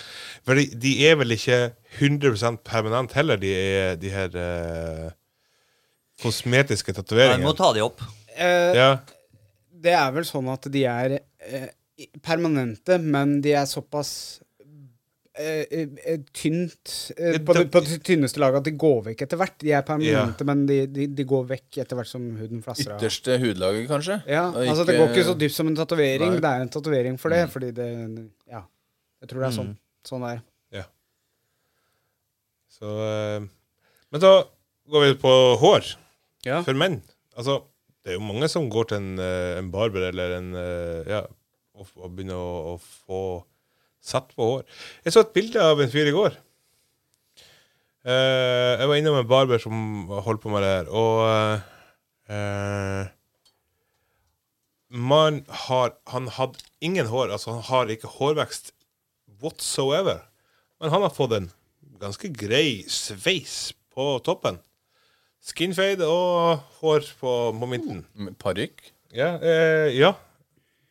For de, de er vel ikke 100 permanent heller, de, er, de her uh, kosmetiske tatoveringene. må ta de opp. Uh, Ja. det er vel sånn at de er uh, permanente, men de er såpass tynt eh, på, det, på det tynneste laget at de går vekk etter hvert. De er permanente, men de, de, de går vekk etter hvert som huden flasser av. ytterste hudlaget, kanskje. Ja, Og altså Det går ikke så dypt som en tatovering. Det er en tatovering for det. Mm. Fordi det Ja. Jeg tror det er sånn. Sånn det er. Så, eh, men da går vi på hår. Ja. For menn. Altså, det er jo mange som går til en, eh, en barber eller en eh, Ja, og, og begynner å, å få satt på hår. Jeg så et bilde av en fyr i går. Uh, jeg var innom en barber som holdt på med det her, og uh, Man har Han hadde ingen hår, altså han har ikke hårvekst whatsoever. Men han har fått en ganske grei sveis på toppen. Skinfade og hår på, på midten. Parykk. Ja, eh, ja.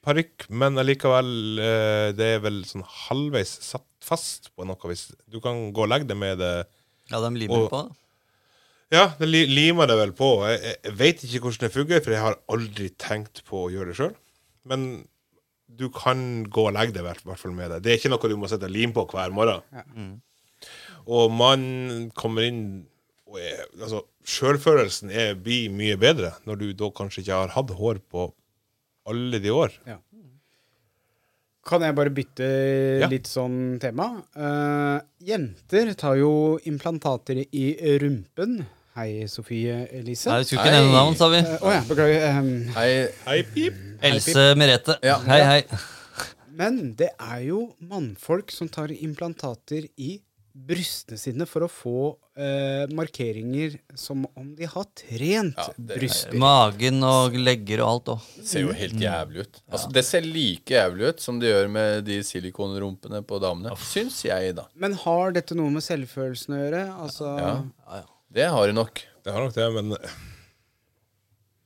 Parykk, men allikevel eh, Det er vel sånn halvveis satt fast på noe hvis Du kan gå og legge det med det Ja, de limer Og- på. Ja, det li limer det vel på. Jeg, jeg, veit vet ikke hvordan det fungerer, for jeg har aldri tenkt på å gjøre det sjøl. Men du kan gå og legge det i hvert hvert fall med det. Det er ikke noe du må sette lim på hver morgen. Og man kommer inn og er, altså, Sjølfølelsen blir mye bedre når du da kanskje ikke har hatt hår på alle de år. Kan jeg bare bytte Ja. litt sånn tema? Uh, jenter tar jo implantater i rumpen. Hei, Sofie Elise. Nei, vi skulle ikke nevne navn, sa vi. Uh, oh, ja, beklager. Um, Hei, Hei, pip! Else Merete. Ja. Hei, hei. men det er jo mannfolk som tar implantater i brystene sine for å få eh, markeringer som om de har trent Ja, det bryster. Magen og legger og alt òg. ser jo helt jævlig ut. Altså, Det ser like jævlig ut som det gjør med de silikonrumpene på damene. Syns jeg, da. Men har dette noe med selvfølelsen å gjøre? Altså, Ja. Det har det nok. Det har nok det, men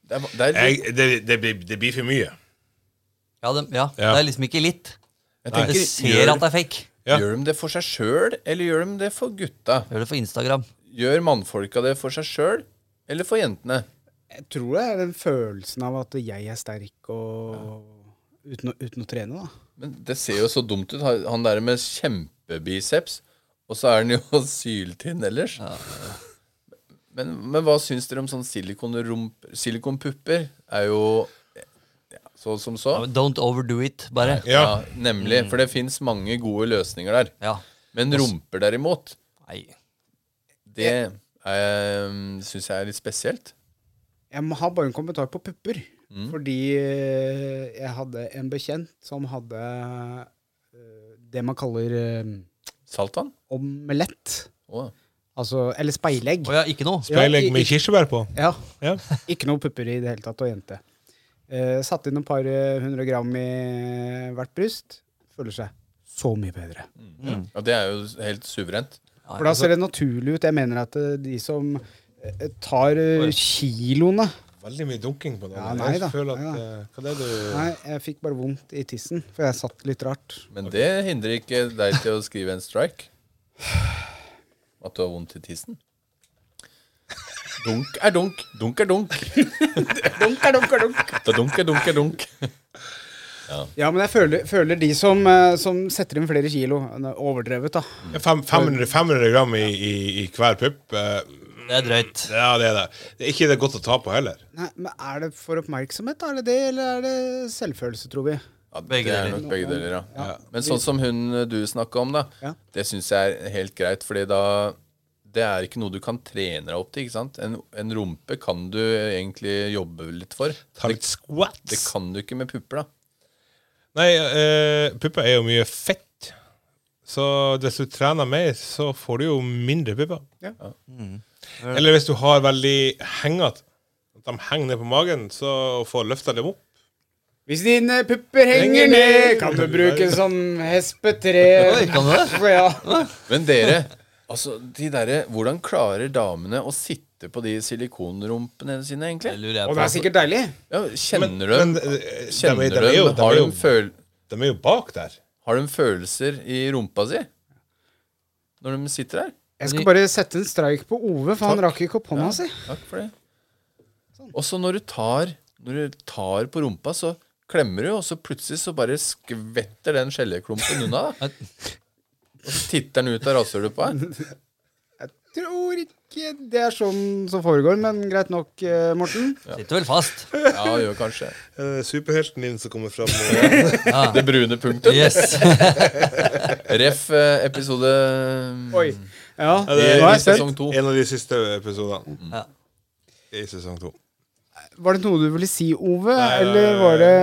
Det er, det er, jeg, det, det, blir, det blir for mye. Ja, det, ja. Ja. det er liksom ikke litt. jeg tenker, ser gjør, at det er fake. Ja. Gjør de det for seg sjøl, eller gjør de det for gutta? Gjør det for Instagram. Gjør mannfolka det for seg sjøl, eller for jentene? Jeg tror det er den følelsen av at jeg er sterk og uten, å, uten å trene, da. Men det ser jo så dumt ut. Han der med kjempebiceps, og så er han jo [laughs] syltynn ellers. Men, men hva syns dere om sånn. Silikonpupper er jo ja, så som så. Don't overdo it, bare. Ja. Ja, nemlig. For det fins mange gode løsninger der. Ja. Men rumper derimot, Nei. det eh, syns jeg er litt spesielt. Jeg må ha bare en kommentar på pupper. Mm. Fordi eh, jeg hadde en bekjent som hadde eh, det man kaller Saltan Saltvann? omelett. Oh. Altså, eller speilegg. Oh, ja, ikke noe. Speilegg med kirsebær på. Ja, Ja. ikke noe pupper i det hele tatt, og jente. Eh, satt inn et par eh, hundre gram i hvert bryst. Føler seg så mye bedre. Ja, det er jo helt suverent. For da ser det naturlig ut. Jeg mener at eh, de som eh, tar kiloene Veldig mye dunking på det. Ja, nei da, Jeg at, nei da. hva det du Nei, jeg fikk bare vondt i tissen, for jeg satt litt rart. Men det hindrer ikke deg til å skrive en strike. At du har vondt i tissen. Dunk er dunk. Dunk er dunk. [laughs] Dunk er dunk er dunk. Da dunk er dunk er dunk. Ja, men jeg føler, føler de som, eh, som setter inn flere kilo er Overdrevet, da. Ja, fem, 500, 500 gram i, i, i hver pupp. eh, Det er drøyt. ja, det er det. Det er ikke det godt å ta på heller. Nei, men Er det for oppmerksomhet, da? Er det det, eller er det selvfølelse, tror vi? Ja, Begge det er deler. nok begge deler, ja. Ja. Men sånn som hun eh, du snakka om, da. Ja. Det syns jeg er helt greit, fordi da Det er ikke noe du kan trene deg opp til. ikke sant? En, en rumpe kan du egentlig jobbe litt for. Ta litt squats. Det kan du ikke med pupper, da. Nei, eh, pupper er jo mye fett. Så hvis du trener mer, så får du jo mindre pupper. Ja. Eller hvis du har veldig hengete, at de henger ned på magen, så får løfta dem opp. Hvis dine pupper henger ned, kan du bruke som hespetre. Oi, kan du det? [laughs] Ja. Men dere, altså de der, Hvordan klarer damene å sitte på de silikonrumpene sine, egentlig? Det lurer jeg Og på. det er sikkert deilig. Ja, kjenner Men, du dem? de, Kjenner de, du er de, har, de jo, føl, de er jo bak der. har de følelser i rumpa si? Når de sitter der? Jeg skal bare sette en streik på Ove, for han rakk ikke opp hånda si. Takk for det. Og så når du tar Når du tar på rumpa, så klemmer du, og så plutselig så bare skvetter den skjelleklumpen unna. [laughs] da. Og så titter han ut av rasshølet på deg. Tror ikke det er sånn som foregår, men greit nok, Morten. Morten. Sitter vel fast. Ja, gjør kanskje. Uh, superhelten din som kommer fram. Og, [laughs] Det brune punktet. Yes. [laughs] Ref eh, episode Oi. Ja, det i, er i er jeg sesong to. en av de siste episodene Ja. i sesong to. Var det noe du ville si, Ove? Nei, eller var det,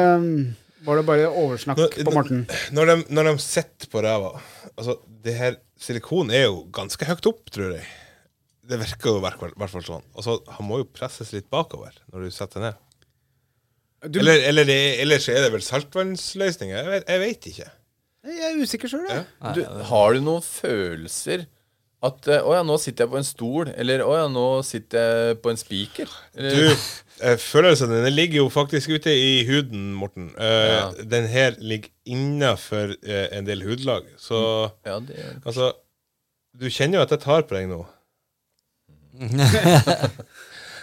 var det bare oversnakk når, på Morten? Når de, når de sitter på ræva Altså, det her silikon er jo ganske høyt opp, tror jeg. Det virker jo i hvert fall- sånn. Altså, han må jo presses litt bakover når du setter ned. Du, Eller, eller, det, eller så er det vel saltvannsløsninger. Jeg vet, jeg veit ikke. jeg er usikker sjøl, jeg. Du, har du noen følelser at eh, Å ja, nå sitter jeg på en stol. Eller å ja, nå sitter jeg på en spiker. Du, følelsene dine ligger jo faktisk ute i huden, Morten. Uh, Ja. Den her ligger innafor uh, en del hudlag. Så Ja, det altså Du kjenner jo at jeg tar på deg nå. [laughs]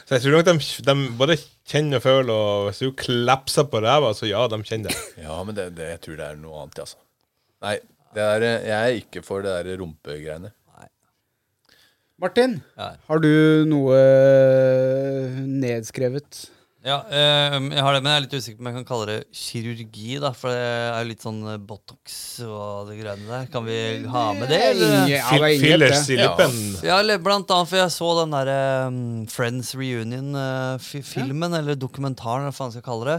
Så jeg tror nok de, de både kjenner og føler, og hvis du klapser på ræva, så ja, de kjenner det. Ja, men det, det, jeg tror det er noe annet, altså. Nei, det er, eh, jeg er ikke for det der rumpegreiene. Martin, Ja. har du noe eh, nedskrevet? Ja, eh, jeg har det, men jeg er litt usikker på om jeg kan kalle det kirurgi, da. For det er jo litt sånn eh, Botox og det greiene der. Kan vi ha med det, eller? Ja, det Fillers i lippen. Ja, eller blant annet, for jeg så den derre um, Friends Reunion-filmen, eller dokumentaren, hva faen skal jeg kalle det.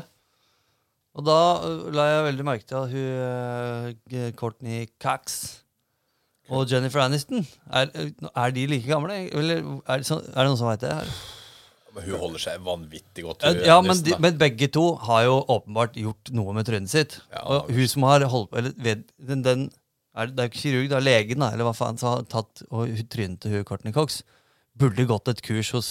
Og da la jeg veldig merke til at hun uh, Courtney Cox og Jennifer Aniston er, er de like gamle? Eller er det, sånn, er det noen som veit det? Men hun holder seg vanvittig godt. Hun, ja men, de, men begge to har jo åpenbart gjort noe med trynet sitt. Ja, og hun som har holdt Eller ved, den, den er, Det er jo ikke kirurg, det er legen, da, eller hva faen, som har tatt og trynet til hun Courtney Cox. Burde gått et kurs hos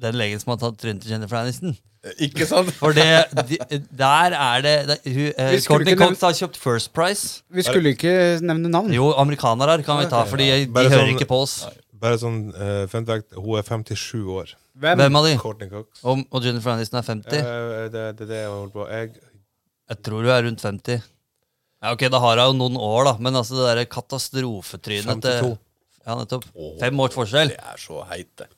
den legen som har tatt trynet til Jennifer Aniston. Ikke sant? For det, de, der er det, det hun, eh, Courtney Cox har kjøpt First Price. Vi skulle ikke nevne navn. Jo, amerikanere kan vi ta, Fordi de de hører sånn- ikke på oss. Bare sånn uh, fun fact, hun er 57 år. Hvem? Hvem av de? Courtney Cox. Og, og Jennifer Aniston er 50? Uh, det det er det jeg holder på Jeg Jeg tror hun er rundt 50. Ja, ok, Da har hun jo noen år, da. Men altså det derre katastrofetrynet til 52. Ja, nettopp. Fem års forskjell. Det er så heit, det.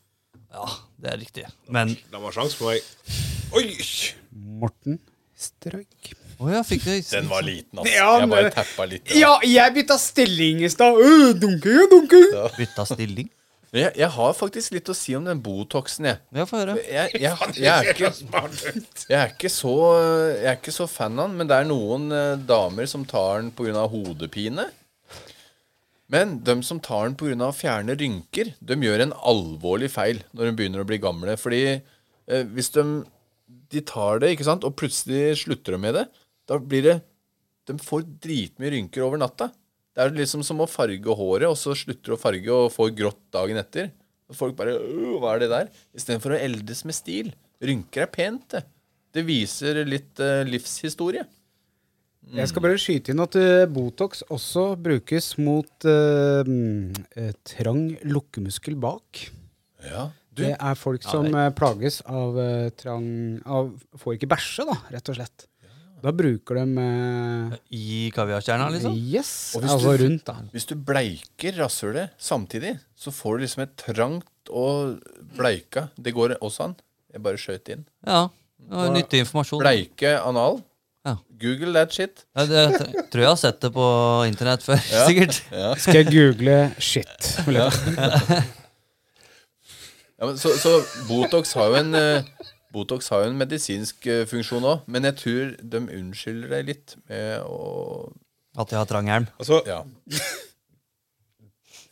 Ja, det er riktig. Men De har sjanse på meg. Oi! Morten Strøk. Å ja, fikk du Den var liten, altså. Ja, jeg bare men- tappa litt. Ja, jeg bytta stilling i stad. Øh, dunking og dunking. bytta stilling? Men jeg, jeg har faktisk litt å si om den Botoxen, jeg. Ja, få høre. Jeg, jeg, jeg, er ikke, jeg, er ikke så, jeg er ikke så fan av den, men det er noen eh, damer som tar den pga. hodepine. Men de som tar den pga. å fjerne rynker, de gjør en alvorlig feil når de begynner å bli gamle. Fordi eh, hvis de, de tar det, ikke sant, og plutselig slutter de med det, da blir det De får dritmye rynker over natta. Det er liksom som å farge håret, og så slutter du å farge og får grått dagen etter. Og folk bare «Åh, Hva er det der? Istedenfor å eldes med stil. Rynker er pent, det. Det viser litt eh, livshistorie. Jeg skal bare skyte inn at uh, Botox også brukes mot uh, trang lukkemuskel bak. Ja, du, Det er folk som ja, plages av trang av, Får ikke bæsje, da, rett og slett. Da bruker de I kaviarstjerna, liksom? Yes, Og hvis altså du- rundt, da. Hvis du bleiker rasshølet samtidig, så får du liksom et trangt og bleika Det går også an. Jeg bare skjøt inn. Ja. det var Nyttig informasjon. Bleike anal. Ja. Google that shit. Ja, det, jeg tror jeg har sett det på internett før, sikkert. Skal jeg google shit? Ja, men så, så Botox har jo en eh, Botox har jo en medisinsk eh, funksjon òg, men jeg tror de unnskylder deg litt med å At jeg har trang hjelm. Altså, Ja. [laughs]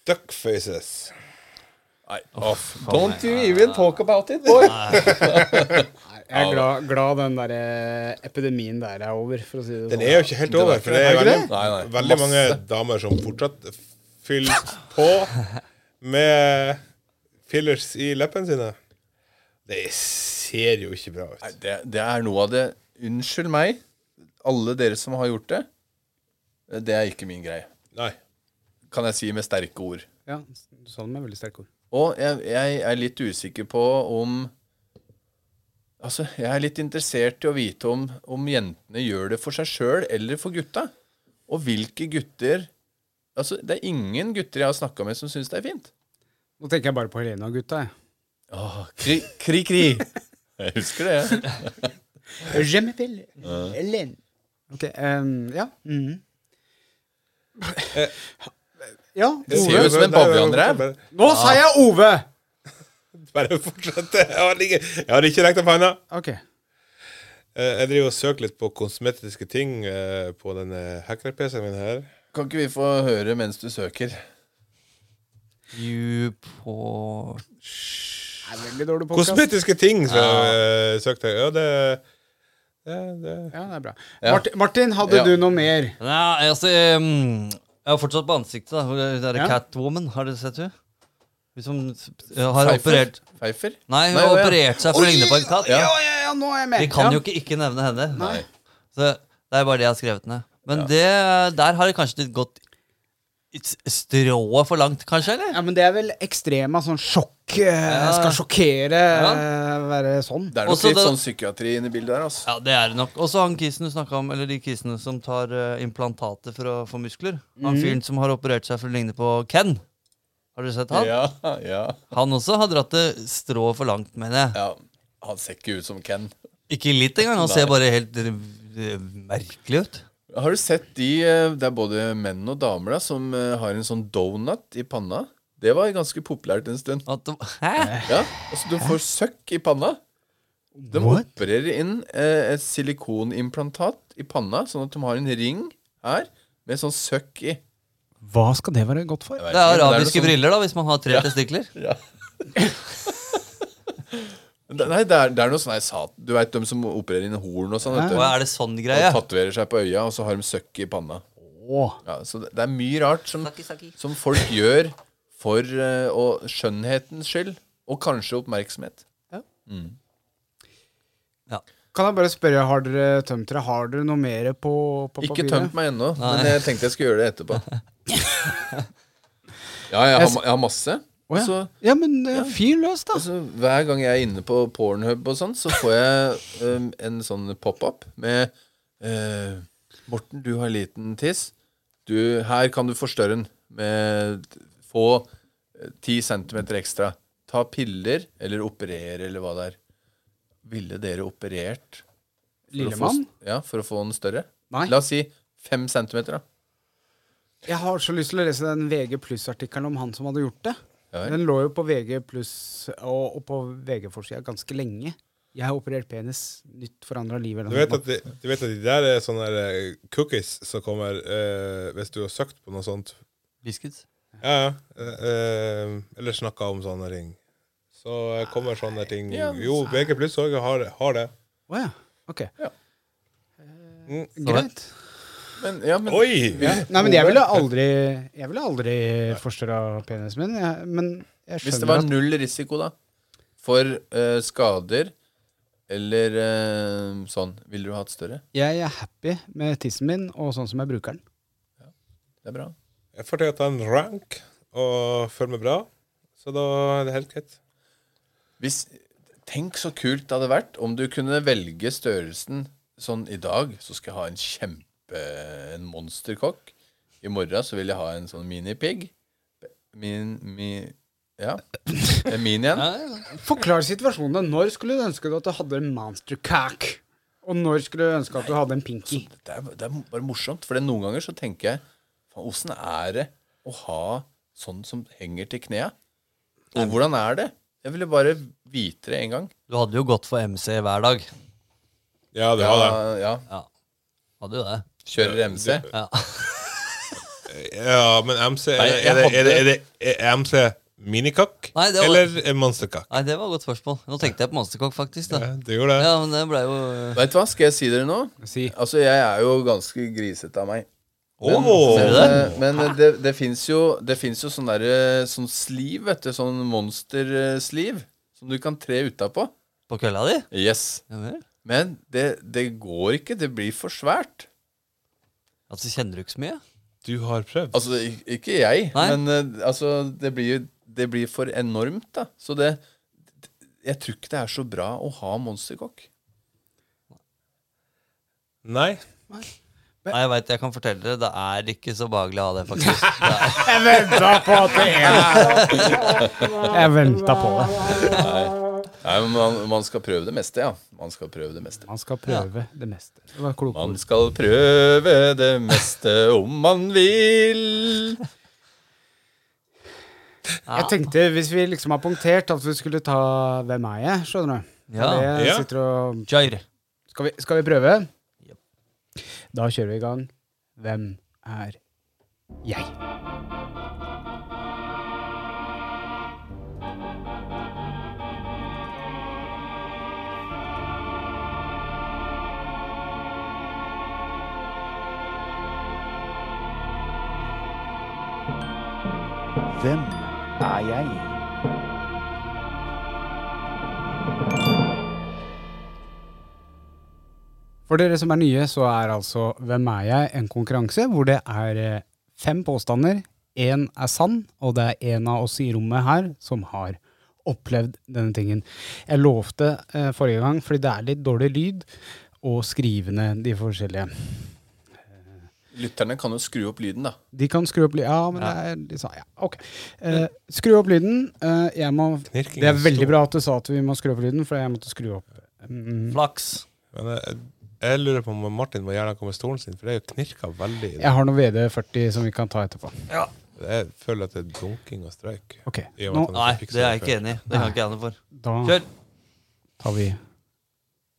duckfaces. Nei, off. Don't you even talk about it, boy. Jeg er glad, glad den der eh, epidemien der er over, for å si det Den sånn. er jo ikke helt over. For det Er veldig. Nei, nei. veldig mange damer som fortsatt fyller på med fillers i leppene sine. Det ser jo ikke bra Nei, ut. det, det er noe av det Unnskyld meg, alle dere som har gjort det. Det er ikke min greie. Nei. Kan jeg si med sterke ord. Ja, du sa det med veldig sterke ord. Og jeg, jeg er litt usikker på om Altså, jeg er litt interessert i å vite om, om jentene gjør det for seg sjøl eller for gutta. Og hvilke gutter Altså, det er ingen gutter jeg har snakka med som syns det er fint. Nå tenker jeg bare på Helene og gutta. jeg. Åh, kri, kri, kri. Jeg husker det, jeg. [laughs] Je Helene. Ok, um, ja. Mm. Ja, Det ser jo ut som en bavianrev. Nå sa jeg Ove! Bare fortsett. Jeg har ikke, jeg har ikke rekt opp hånda. Ok. Eh, Jeg driver og søker litt på kosmetiske ting eh, på denne hacker-PC-en min her. Kan ikke vi få høre mens du søker? Er podcast. Kosmetiske ting som jeg uh, søkte. Ja, det, det, det. Ja, det er bra. Ja. Martin, Martin, hadde Ja. du noe mer? Nei, altså um, Jeg har fortsatt på ansiktet. da Det er Ja. Catwoman, har du sett hun? Som har Pfeiffer? operert Pfeiffer? Nei, hun Nei, har ja. operert seg for å ligne på en katt. Ja, ja, ja, nå er jeg med. Vi kan ja. jo ikke ikke nevne henne. Nei. Så det er bare det jeg har skrevet ned. Men det, der har det kanskje litt gått strået for langt, kanskje? eller? Ja, men det er vel ekstrema sånn sjokk. Ja. Skal sjokkere, eh, være sånn. Det er nok Også litt det- sånn psykiatri inni bildet her, altså. Ja, det er det nok. Også han kisen du snakka om, eller de kisene som tar eh, implantater for å få muskler. Han fyren som har operert seg for å ligne på Ken. Har du sett han? Ja, ja, Han også har dratt det strå for langt, mener jeg. ja. Han ser ikke ut som Ken. Ikke litt engang. Han ser bare helt eh, merkelig ut. Har du sett de eh, Det er både menn og damer da som eh, har en sånn donut i panna? Det var ganske populært en stund. At det, hæ? Ja, altså Du får søkk i panna. De What? opererer inn eh, et silikonimplantat i panna, sånn at de har en ring her med sånn søkk i. Hva skal det være godt for? Det er arabiske det er briller, da, hvis man har tre testikler. Ja. Nei, det er, det er noe sånn jeg sa Du vet de som opererer inn horn og sånn. er det sånn Og greie? tatoverer seg på øya, og så har de søkk i panna. Oh. Ja, så det, det er mye rart som, som folk gjør for uh, og skjønnhetens skyld, og kanskje oppmerksomhet. Kan jeg bare spørre, har dere tømt dere? Har dere noe mer på, på Ikke tømt meg ennå, men jeg tenkte jeg skulle gjøre det etterpå. [laughs] Ja, jeg har, jeg har masse. Oh, ja. Så Ja, men ja. fyr løs, da. Altså, hver gang jeg er inne på Pornhub og sånn, så får jeg um, en sånn pop-up med uh, Morten, du har liten tiss. Du, her kan du forstørre den med Få ti 10 centimeter ekstra. Ta piller, eller operere, eller hva det er. Ville dere operert for å få, ja, for å få den større? Nei. La oss si fem centimeter, da. Jeg har så lyst til å lese den VG pluss-artikkelen om han som hadde gjort det. Ja. Den lå jo på VG pluss og, og på VG-forsida ganske lenge. Jeg har operert penis. Nytt forandra liv. eller Du vet, at de, du vet at de der er sånne eh, cookies som kommer eh, hvis du har søkt på noe sånt. Biscuits. Ja, ja. Eh, eh, eller snakka om sånne ting. Så eh, kommer sånne ting Jo, VG pluss òg har, har det. Å ja. Ok. Mm. Greit. Men, ja, men Oi! Nei, men jeg ville aldri Jeg ville aldri forstørra penisen min. Jeg, men jeg Hvis det var at null risiko, da, for uh, skader eller uh, sånn, ville du hatt større? jeg er happy med tissen min og sånn som jeg bruker den. Det er bra. Jeg får til å ta en rank og føle meg bra. Så da er det helt greit. Hvis, tenk så kult det hadde vært om du kunne velge størrelsen sånn i dag, så skal jeg ha en kjempe en monsterkokk. I morgen så vil jeg ha en sånn minipig. Min, mi, ja. En igjen. Forklar situasjonen. Når skulle du ønske at du hadde en monstercock? Og når skulle du ønske at du hadde en pinky? Det er, det er bare morsomt, for noen ganger så tenker jeg faen, Åssen er det å ha sånn som henger til knea? Og hvordan er det? Jeg ville bare vite det en gang. Du hadde jo gått for MC hver dag. Ja, det hadde jeg. ja. Ja. Hadde jo det. Kjører MC. Ja. Ja, men MC Er Nei, det, er det, er det, er det er MC minikakk Nei, det var- eller er monsterkakk? Nei, det var et godt spørsmål. Nå tenkte jeg på monsterkakk faktisk. da Ja, det gjorde det. Ja, men det ble jo Vet du hva, skal jeg si dere nå? Si. Altså, jeg er jo ganske grisete av meg. Åh! Ser du det? Men, men det, det fins jo, det jo sånn derre sånn sliv, vet du. Sånn monstersliv. Som du kan tre utapå. på kølla di. Yes. Ja. Men det, det går ikke. Det blir for svært. Altså, kjenner du ikke så mye? Du har prøvd. Altså, ikke jeg, Nei. men eh, altså, det blir det blir for enormt, da. Så det Jeg tror ikke det er så bra å ha monsterkokk. Nei. Nei, jeg vet, jeg kan fortelle dere, det er ikke så behagelig å ha det, faktisk. Det [laughs] er, Jeg venta på at det [laughs] Jeg venta på det. Nei, men man, man skal prøve det meste, ja. Man skal prøve det meste. Man skal prøve det meste. Det Man skal prøve det meste om man vil. Jeg tenkte, hvis vi liksom har punktert, at vi skulle ta Hvem er jeg? Skjønner du? Ja. Ja. sitter og skal vi, skal vi prøve? Da kjører vi i gang. Hvem er jeg? Hvem er jeg? For dere som er nye, så er altså Hvem er jeg? en konkurranse hvor det er eh, fem påstander. Én er sann, og det er en av oss i rommet her som har opplevd denne tingen. Jeg lovte eh, forrige gang, fordi det er litt dårlig lyd, å skrive ned de forskjellige. Lytterne kan jo skru opp lyden, da. De kan skru opp lyden. Ja, men det er de sa, ja, ok. Eh, skru opp lyden. Eh, jeg må, det er veldig bra at du sa at vi må skru opp lyden, for jeg måtte skru opp. Mm, Flaks. Men jeg, jeg lurer på om Martin må gjerne komme med stolen sin, for det er jo knirka veldig. i jeg har noe VD40 som vi kan ta etterpå. Jeg føler at det er dunking og streik. Ok, I og med nå at han Nei, ikke det er jeg ikke enig i. Det kan ikke jeg noe for. da Kjør! tar vi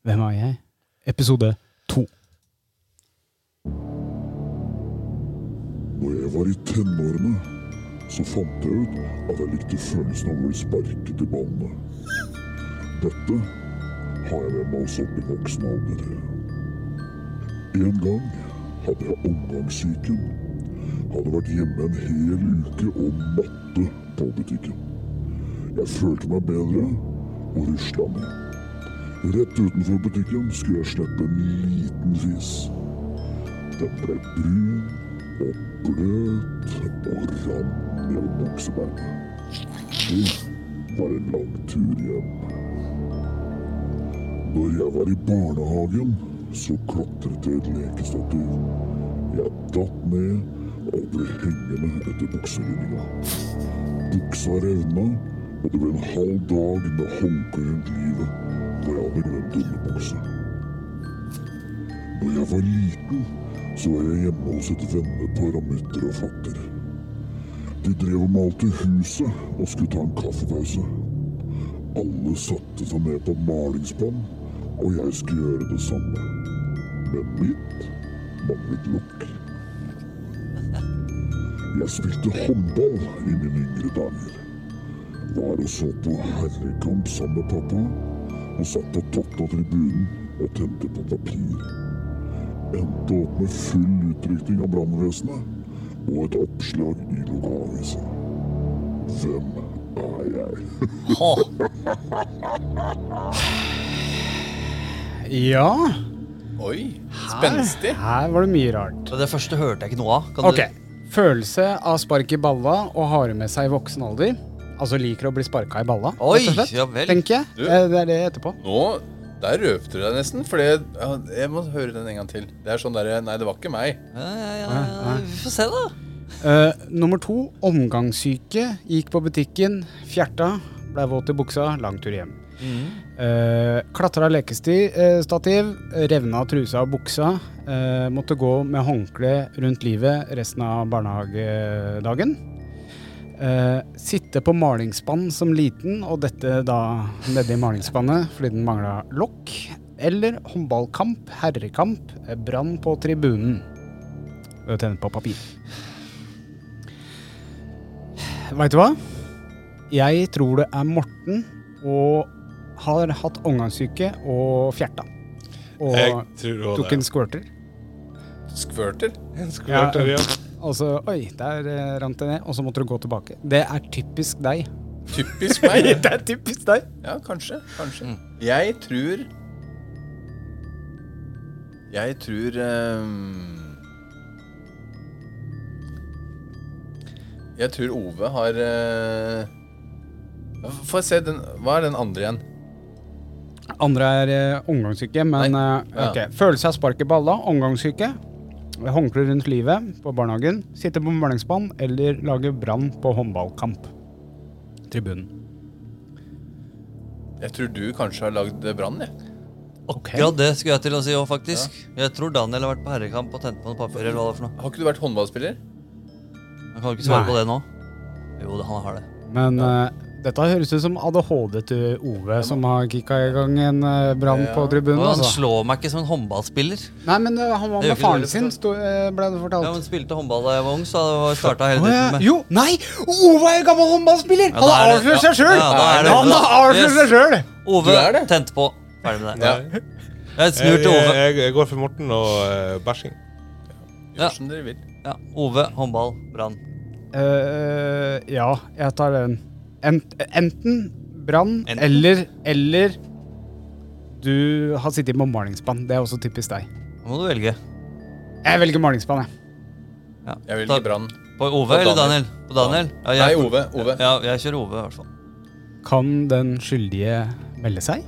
Hvem er jeg? Episode to. Når jeg var i tenårene, så fant jeg ut at jeg likte følelsen av å bli sparket i ballene. Dette har jeg med meg også opp i voksen alder. En gang hadde jeg omgangssyken. Hadde vært hjemme en hel uke og matte på butikken. Jeg følte meg bedre og rusla ned. Rett utenfor butikken skulle jeg slippe en liten fis. Den ble brun og bløt og rant ned buksebeinet. Det var en lang tur hjem. Når jeg var i barnehagen, så klatret jeg et lekestativ. Jeg datt ned og ble hengende etter bukselinninga. Buksa revna, og det ble en halv dag med håndkle rundt livet, for jeg hadde glemt underbukse. Når jeg var liten, så var jeg hjemme hos et vennepar av mutter og fatter. De drev og malte huset og skulle ta en kaffepause. Alle satte seg ned på malingsspann, og jeg skulle gjøre det samme. Men mitt manglet lokk. Jeg spilte håndball i mine yngre dager. Var og så på herrekamp sammen med pappa, og satt på toppen av tribunen og tente på papir. Endte opp med full utrykning av brannvesenet og et oppslag i lokalavisa. Hvem er jeg? [laughs] Ja, Oi, spenstig. her var det mye rart. Det første hørte jeg ikke noe av. Kan Ok, Følelse av spark i balla og har med seg i voksen alder. Altså liker å bli sparka i balla, Oi, rett og slett. ja vel. Tenker jeg. Du. Eh, Det er det etterpå. Nå, der røpte du deg nesten, for jeg, jeg må høre den en gang til. Det er sånn derre Nei, det var ikke meg. ja, ja, ja, ja. Vi får se, da. Uh, nummer to, omgangssyke. Gikk på butikken, fjerta, ble våt i buksa, lang tur hjem. Uh, Klatra lekestativ, revna trusa og buksa. Uh, måtte gå med håndkle rundt livet resten av barnehagedagen. Uh, sitte på malingsspann som liten, og dette da nedi malingsspannet fordi den mangla lokk. Eller håndballkamp, herrekamp, eh, brann på tribunen. Ved tenne på papir. Veit du hva? Jeg tror det er Morten og har hatt omgangssyke og fjerta. Og Jeg tror også tok det. en squirter. Squirter? En squirter, ja. Og så Oi, der eh, rant det ned. Og så måtte du gå tilbake. Det er typisk deg. Typisk meg. [laughs] det er typisk deg. Ja, kanskje. Kanskje. Jeg tror Jeg tror um Jeg tror Ove har uh, Få se, den, hva er den andre igjen? Andre er eh, omgangssyke, men eh, Ja. ok. Følelse av spark i balla, omgangssyke. Håndkle rundt livet på barnehagen. Sitte på malingsspann eller lage brann på håndballkamp. Tribunen. Jeg tror du kanskje har lagd brann, jeg. Ja, det skulle jeg til å si òg, faktisk. Jeg tror Daniel har vært på herrekamp og tent på noe papir. eller hva det er for noe Har ikke du vært håndballspiller? Han kan jo ikke svare Nei. på det nå. Jo, det, han har det. Men eh, dette høres ut som ADHD til Ove, som har kicka i gang en eh, brann Ja. på tribunen. Han Altså. slår meg ikke som en håndballspiller. Nei, men eh, han var med faren sin, sto, eh, ble det fortalt. Ja, men Spilte håndball da jeg var ung, så det starta hele tiden med Jo, nei! Ove er gammel håndballspiller! Ja, Han er har avslørt seg sjøl! er Han har avslørt Yes. seg sjøl! Ove Du er tent på. Ferdig med det. Ja. Jeg snur til Ove. jeg, jeg går for Morten og uh, bæsjing. Ja. Som dere vil. Ja, Ove, håndball, brann. Uh, ja, jeg tar den. Ent, enten brann eller Eller du har sittet på malingsspann. Det er også typisk deg. Nå må du velge. Jeg velger malingsspann, jeg. Ja. Jeg velger brann. På Ove På eller Daniel. Daniel? På Daniel? Ja, Nei, Ove. Ove. Ja, jeg kjører Ove, i hvert fall. Kan den skyldige melde seg?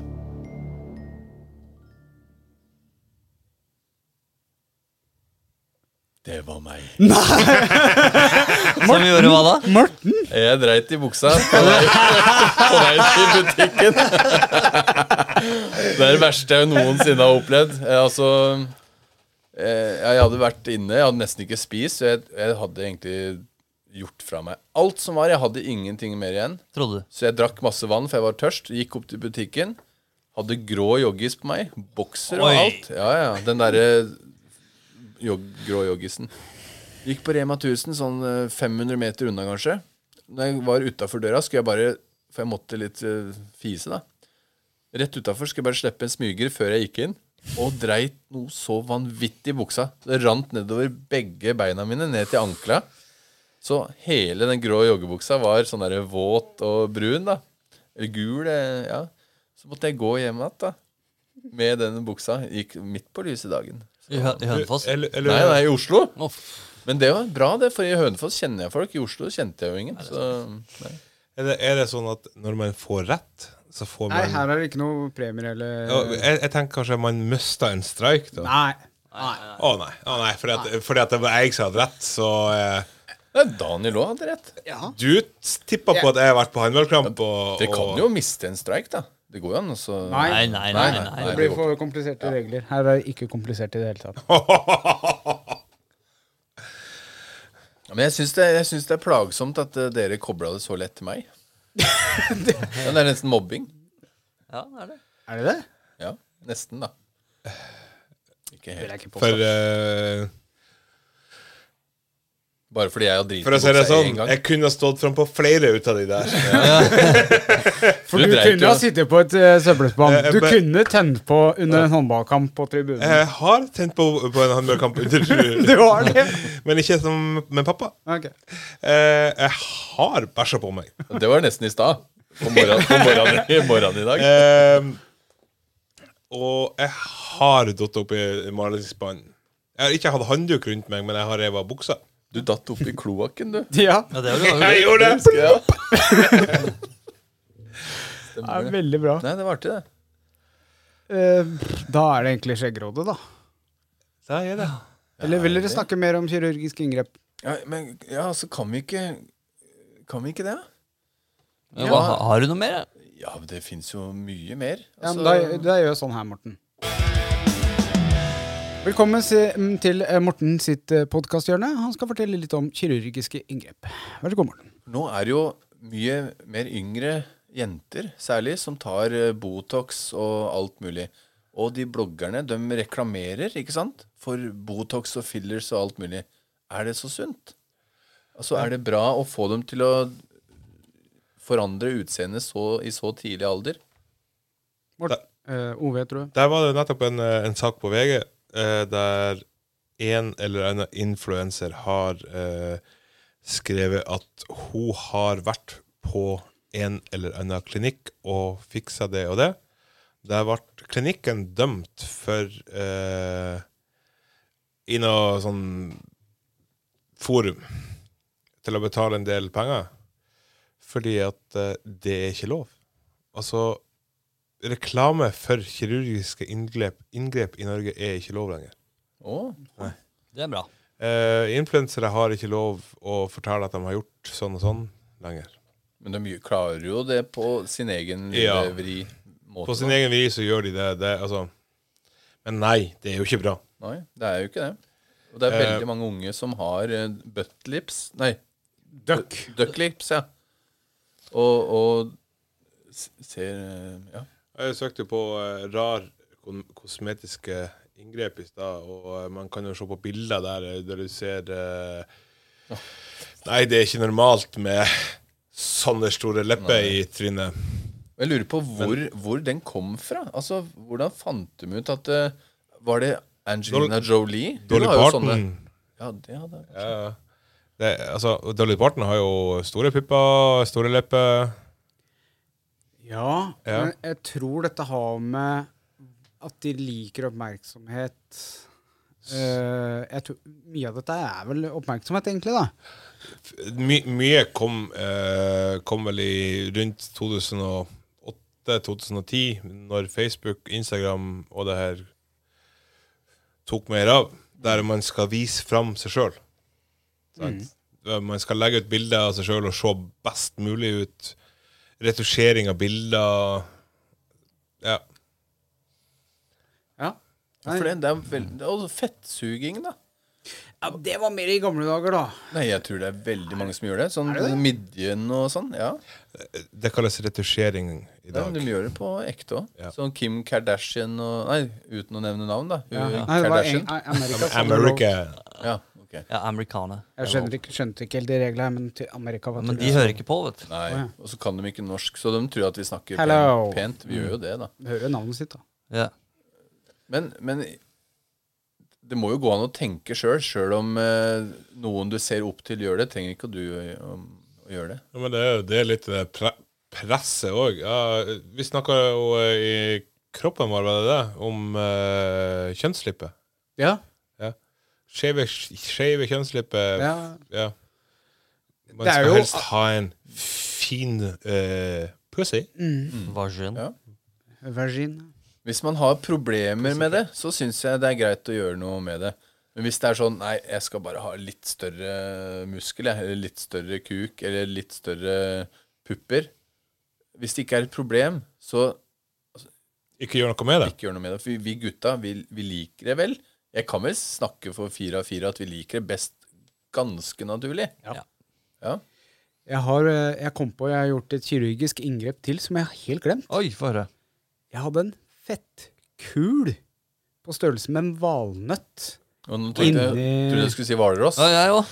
Det var meg. [laughs] Som gjorde hva da? Morten? Jeg dreit i buksa på vei, på vei til butikken. Det er det verste jeg noensinne har opplevd. Jeg, altså eh, Jeg hadde vært inne, jeg hadde nesten ikke spist. Så jeg, jeg hadde egentlig gjort fra meg alt som var. Jeg hadde ingenting mer igjen. Trodde du. Så jeg drakk masse vann, for jeg var tørst. Gikk opp til butikken. Hadde grå joggis på meg. Bokser og Oi. alt. Ja, ja. Den derre jog, grå joggisen. Gikk på Rema 1000, sånn eh, 500 meter unna, kanskje. Når jeg var utafor døra, skulle jeg bare For jeg måtte litt uh, fise, da. Rett utafor skulle jeg bare slippe en smyger før jeg gikk inn. Og dreit noe så vanvittig i buksa. Det rant nedover begge beina mine, ned til ankla. Så hele den grå joggebuksa var sånn der våt og brun, da. Eller gul, eh, ja. Så måtte jeg gå hjem igjen, da. med den buksa. Gikk midt på lyse dagen. I, Hø i Hønefoss? Eller, eller, Nei, nei, i Oslo. Oh. Men det var bra, det, for i Hønefoss kjenner jeg folk. I Oslo kjente jeg jo ingen. Så. Er, det, er det sånn at når man får rett, så får Nei, her er det ikke noe premier eller Ja, jeg, jeg tenker kanskje man mista en streik, da. Nei. Å nei, å nei fordi, at, fordi at det var jeg som hadde rett, så eh, Daniel òg hadde rett. Du tippa på at jeg har vært på håndballkamp, og, Dere kan jo miste en streik, da. Det går jo an. Altså. Nei. Nei, nei, nei. nei, Det det blir for kompliserte regler. Her er det ikke komplisert i det hele tatt. [laughs] Men jeg syns det, jeg syns det er plagsomt at eh, dere kobla det så lett til meg. [laughs] ja, det er nesten mobbing. Ja, det er det. Er det det? Ja, nesten, da. [sighs] Ikke helt. For, eh, Bare fordi jeg har driti for å si det sånn, jeg kunne ha stått fram på flere ut av de der. [laughs] For du du, kunne ha sittet på et uh, søppelspann. Eh, Du men- kunne tent på under en håndballkamp på tribunen. Jeg har tent på, på en håndballkamp under [laughs] Du har det? Men ikke som med pappa. Okay. Uh, jeg har bæsja på meg. Det var nesten i stad. På morgenen, på morgenen, i morgenen i dag. Uh, og jeg har datt opp i malingsspann. Jeg har ikke hatt håndduk rundt meg, men jeg har revet av buksa. Du datt oppi kloakken, du. Ja, Ja, det var det. Jeg gjorde det! Husker jeg. det er veldig bra. Nei, det var artig, det. Eh, da er det egentlig skjeggerådet, da. Da er det. Eller vil dere snakke mer om kirurgisk inngrep? Ja, men ja, så kan vi ikke Kan vi ikke det? da? Hva, har du noe mer? Ja, det fins jo mye mer. Ja, men Altså, da, da gjør jeg sånn her, Morten. Velkommen mm, til eh, Morten sitt podkasthjørne. Han skal fortelle litt om kirurgiske inngrep. Vær så god, Morten. Nå er det jo mye mer yngre jenter, særlig, som tar eh, Botox og alt mulig. Og de bloggerne, de reklamerer, ikke sant? For Botox og fillers og alt mulig. Er det så sunt? Altså, er det bra å få dem til å forandre utseendet i så tidlig alder? Morten. Uh, Ove, tror jeg. Der var det nettopp en, eh, en sak på VG eh, der en eller annen influenser har eh, skrevet at hun har vært på en eller annen klinikk og fiksa det og det. Der ble klinikken dømt for eh, I noe sånn forum til å betale en del penger. Fordi at eh, det er ikke lov. Altså reklame for kirurgiske inngrep, inngrep i Norge er ikke lov lenger. Å, Det er bra. Uh, Influensere har ikke lov å fortelle at de har gjort sånn og sånn lenger. men de klarer jo det på sin egen Ja. vri måte. På sin egen vis så gjør de det. det altså. Men nei, det er jo ikke bra. Nei, det er jo ikke det. Og det er Eh, veldig mange unge som har uh, buttlips Nei, Duck. ducklips, ja. Og, og ser eh, Ja. Jeg søkte på eh, rar kosmetiske inngrep i stad, og eh, man kan jo se på bilder der, eh, der du ser uh, Nei, det er ikke normalt med sånne store lepper i trynet. Jeg lurer på hvor, hvor den kom fra. Altså, Hvordan fant de ut at uh, Var det Angelina Jolie? Dolly Parton Ja, det hadde jeg. Ja, ja. det, altså, Dolly Parton har jo store pupper, store lepper. Ja, Ja. men jeg tror dette har med at de liker oppmerksomhet uh, jeg tror, Mye av dette er vel oppmerksomhet, egentlig, da. My, mye kom, uh, kom vel i rundt 2008-2010, når Facebook, Instagram og det her tok mer av. Der man skal vise fram seg sjøl. Man skal legge ut bilder av seg sjøl og se best mulig ut. Retusjering av bilder. Ja. Ja. Nei. For det, det er veldig Og fettsuging, da. ja, Det var mer i gamle dager, da. Nei, jeg tror det er veldig mange som gjør det. Sånn det det? midjen og sånn. Ja. Det kalles retusjering i ja dag. men de gjør det på ekte òg. Ja. Sånn Kim Kardashian og Nei, uten å nevne navn, da. Hun, Ja. Nei, det var en, America. Amerika. America. Ja, ok. Ja, americana. Jeg skjønner ikke, skjønte ikke helt de reglene, men til Amerika var Men de hører ikke på, vet du. Nei, Å, ja. Og så kan de ikke norsk, så de tror at vi snakker Hello. pent. pent. Vi gjør jo det, da. hører navnet sitt, da. Ja. Men, men det må jo gå an å tenke sjøl, sjøl om eh, noen du ser opp til, gjør det. Trenger ikke du å, å, å gjøre det. Ja, men det er, det er litt det pre presset òg. Ja, vi snakka jo eh, i kroppen vår, var det det? Om eh, kjønnslippet. Ja. Skeive kjønnslippet ja. Ja. Man Det er skal jo- helst ha en fin uh, pussy. Vagin. Ja. Vagin. Hvis man har problemer med det, så syns jeg det er greit å gjøre noe med det. Men hvis det er sånn Nei, jeg skal bare ha litt større muskel, eller litt større kuk, eller litt større pupper Hvis det ikke er et problem, så Ikke gjør noe med det. ikke gjør noe med det. For vi, vi gutta, vi, vi liker det vel. Jeg kan vel snakke for fire av fire at vi liker det best ganske naturlig. Ja. Ja. Jeg, har, eh, jeg kom på jeg har gjort et kirurgisk inngrep til som jeg har helt glemt. Oi, få høre. Jeg hadde en fettkul på størrelse med en valnøtt Og nå tenkte jeg, Inni- trodde jeg skulle si Hvalross. Ja, jeg òg.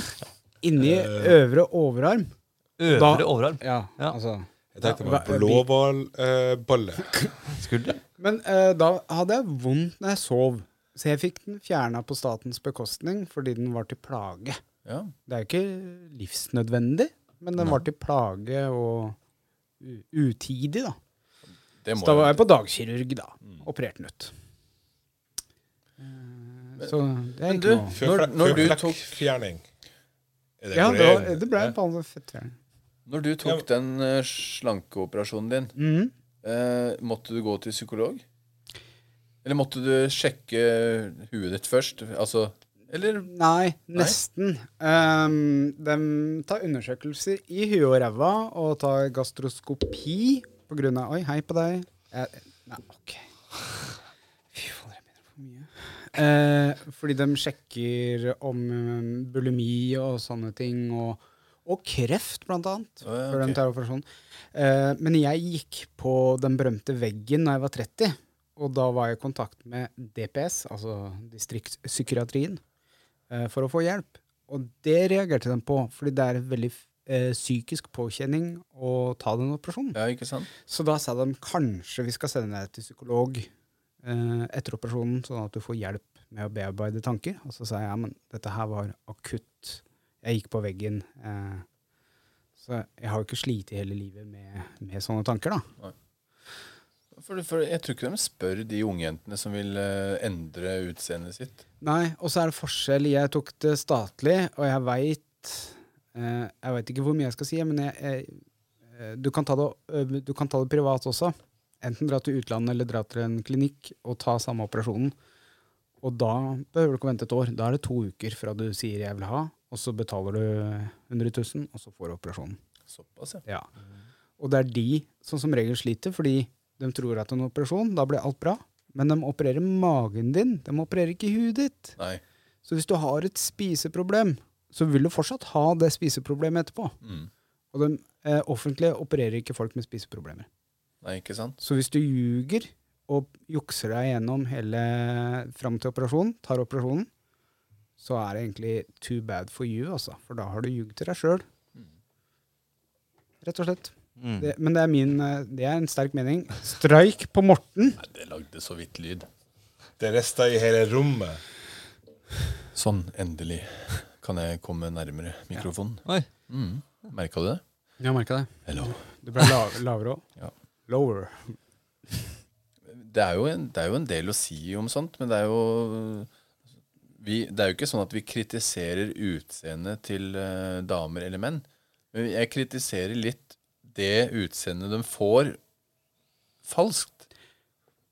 [laughs] inni øvre overarm. Øvre Da- overarm. Ja, Ja. altså Jeg tenkte meg på hva- Eh, Skulder. Men eh, da hadde jeg vondt når jeg sov, så jeg fikk den fjerna på statens bekostning fordi den var til plage. Ja. Det er jo ikke livsnødvendig, men den var til plage og utidig, da. Det Så da var jeg på dagkirurg, da. Opererte den ut. Eh, Så det er Men ikke du, noe Når- når du tok- fjerning Er det Ja, det, var, det ble en panne fettfjern. Når du tok den eh, slankeoperasjonen din, mm. eh, måtte du gå til psykolog? Eller måtte du sjekke huet ditt først? Altså Eller Nei, nesten. Um, de tar undersøkelser i huet og ræva og tar gastroskopi på grunn av Oi, hei på deg. Jeg, nei, OK. Fy faen, jeg mener for mye. Eh, fordi de sjekker om um, bulimi og sånne ting, og, og kreft, blant annet, Oh, ja, før ok. de tar operasjon. Eh, men jeg gikk på den berømte veggen da jeg var 30, og da var jeg i kontakt med DPS, altså distriktspsykiatrien eh, for å få hjelp. Og det reagerte de på, fordi det er en veldig eh, psykisk påkjenning å ta den operasjonen. Ja, ikke sant? Så da sa de kanskje vi skal sende deg til psykolog eh, etter operasjonen, sånn at du får hjelp med å bearbeide tanker. Og så sa jeg ja, men dette her var akutt. Jeg gikk på veggen. Eh, så jeg har jo ikke slitt hele livet med, med sånne tanker, da. For, for jeg tror ikke de spør de ungjentene som vil uh, endre utseendet sitt. Nei, og så er det forskjell. Jeg tok det statlig, og jeg veit uh, Jeg veit ikke hvor mye jeg skal si, men jeg, jeg, eh, du, kan ta det, du kan ta det privat også. Enten dra til utlandet eller dra til en klinikk og ta samme operasjonen. Og da behøver du ikke vente et år. Da er det to uker fra du sier 'jeg vil ha', og så betaler du 100 000, og så får du operasjonen. Såpass, ja. Ja. Og det er de som som regel sliter, fordi de tror at en operasjon, da blir alt bra. Men de opererer magen din, de opererer ikke huet ditt. Nei. Så hvis du har et spiseproblem, så vil du fortsatt ha det spiseproblemet etterpå. Mm. Og de eh, offentlige opererer ikke folk med spiseproblemer. Nei, ikke sant? Så hvis du ljuger og jukser deg gjennom hele fram til operasjonen, tar operasjonen, så er det egentlig too bad for you, altså. For da har du ljugd til deg sjøl. Rett og slett. Mm. Det, men det er, min, eh, det er en sterk mening. Streik på Morten. Nei, det lagde så vidt lyd. Det resta i hele rommet. Sånn, endelig kan jeg komme nærmere mikrofonen. Oi. Mm. Merka du det? Jeg merka det. Hello. Du ble la lavere òg. Ja. Lower. Det er, jo en, det er jo en del å si om sånt, men det er jo vi, Det er jo ikke sånn at vi kritiserer utseendet til eh, damer eller menn. Men jeg kritiserer litt det utseendet de får falskt.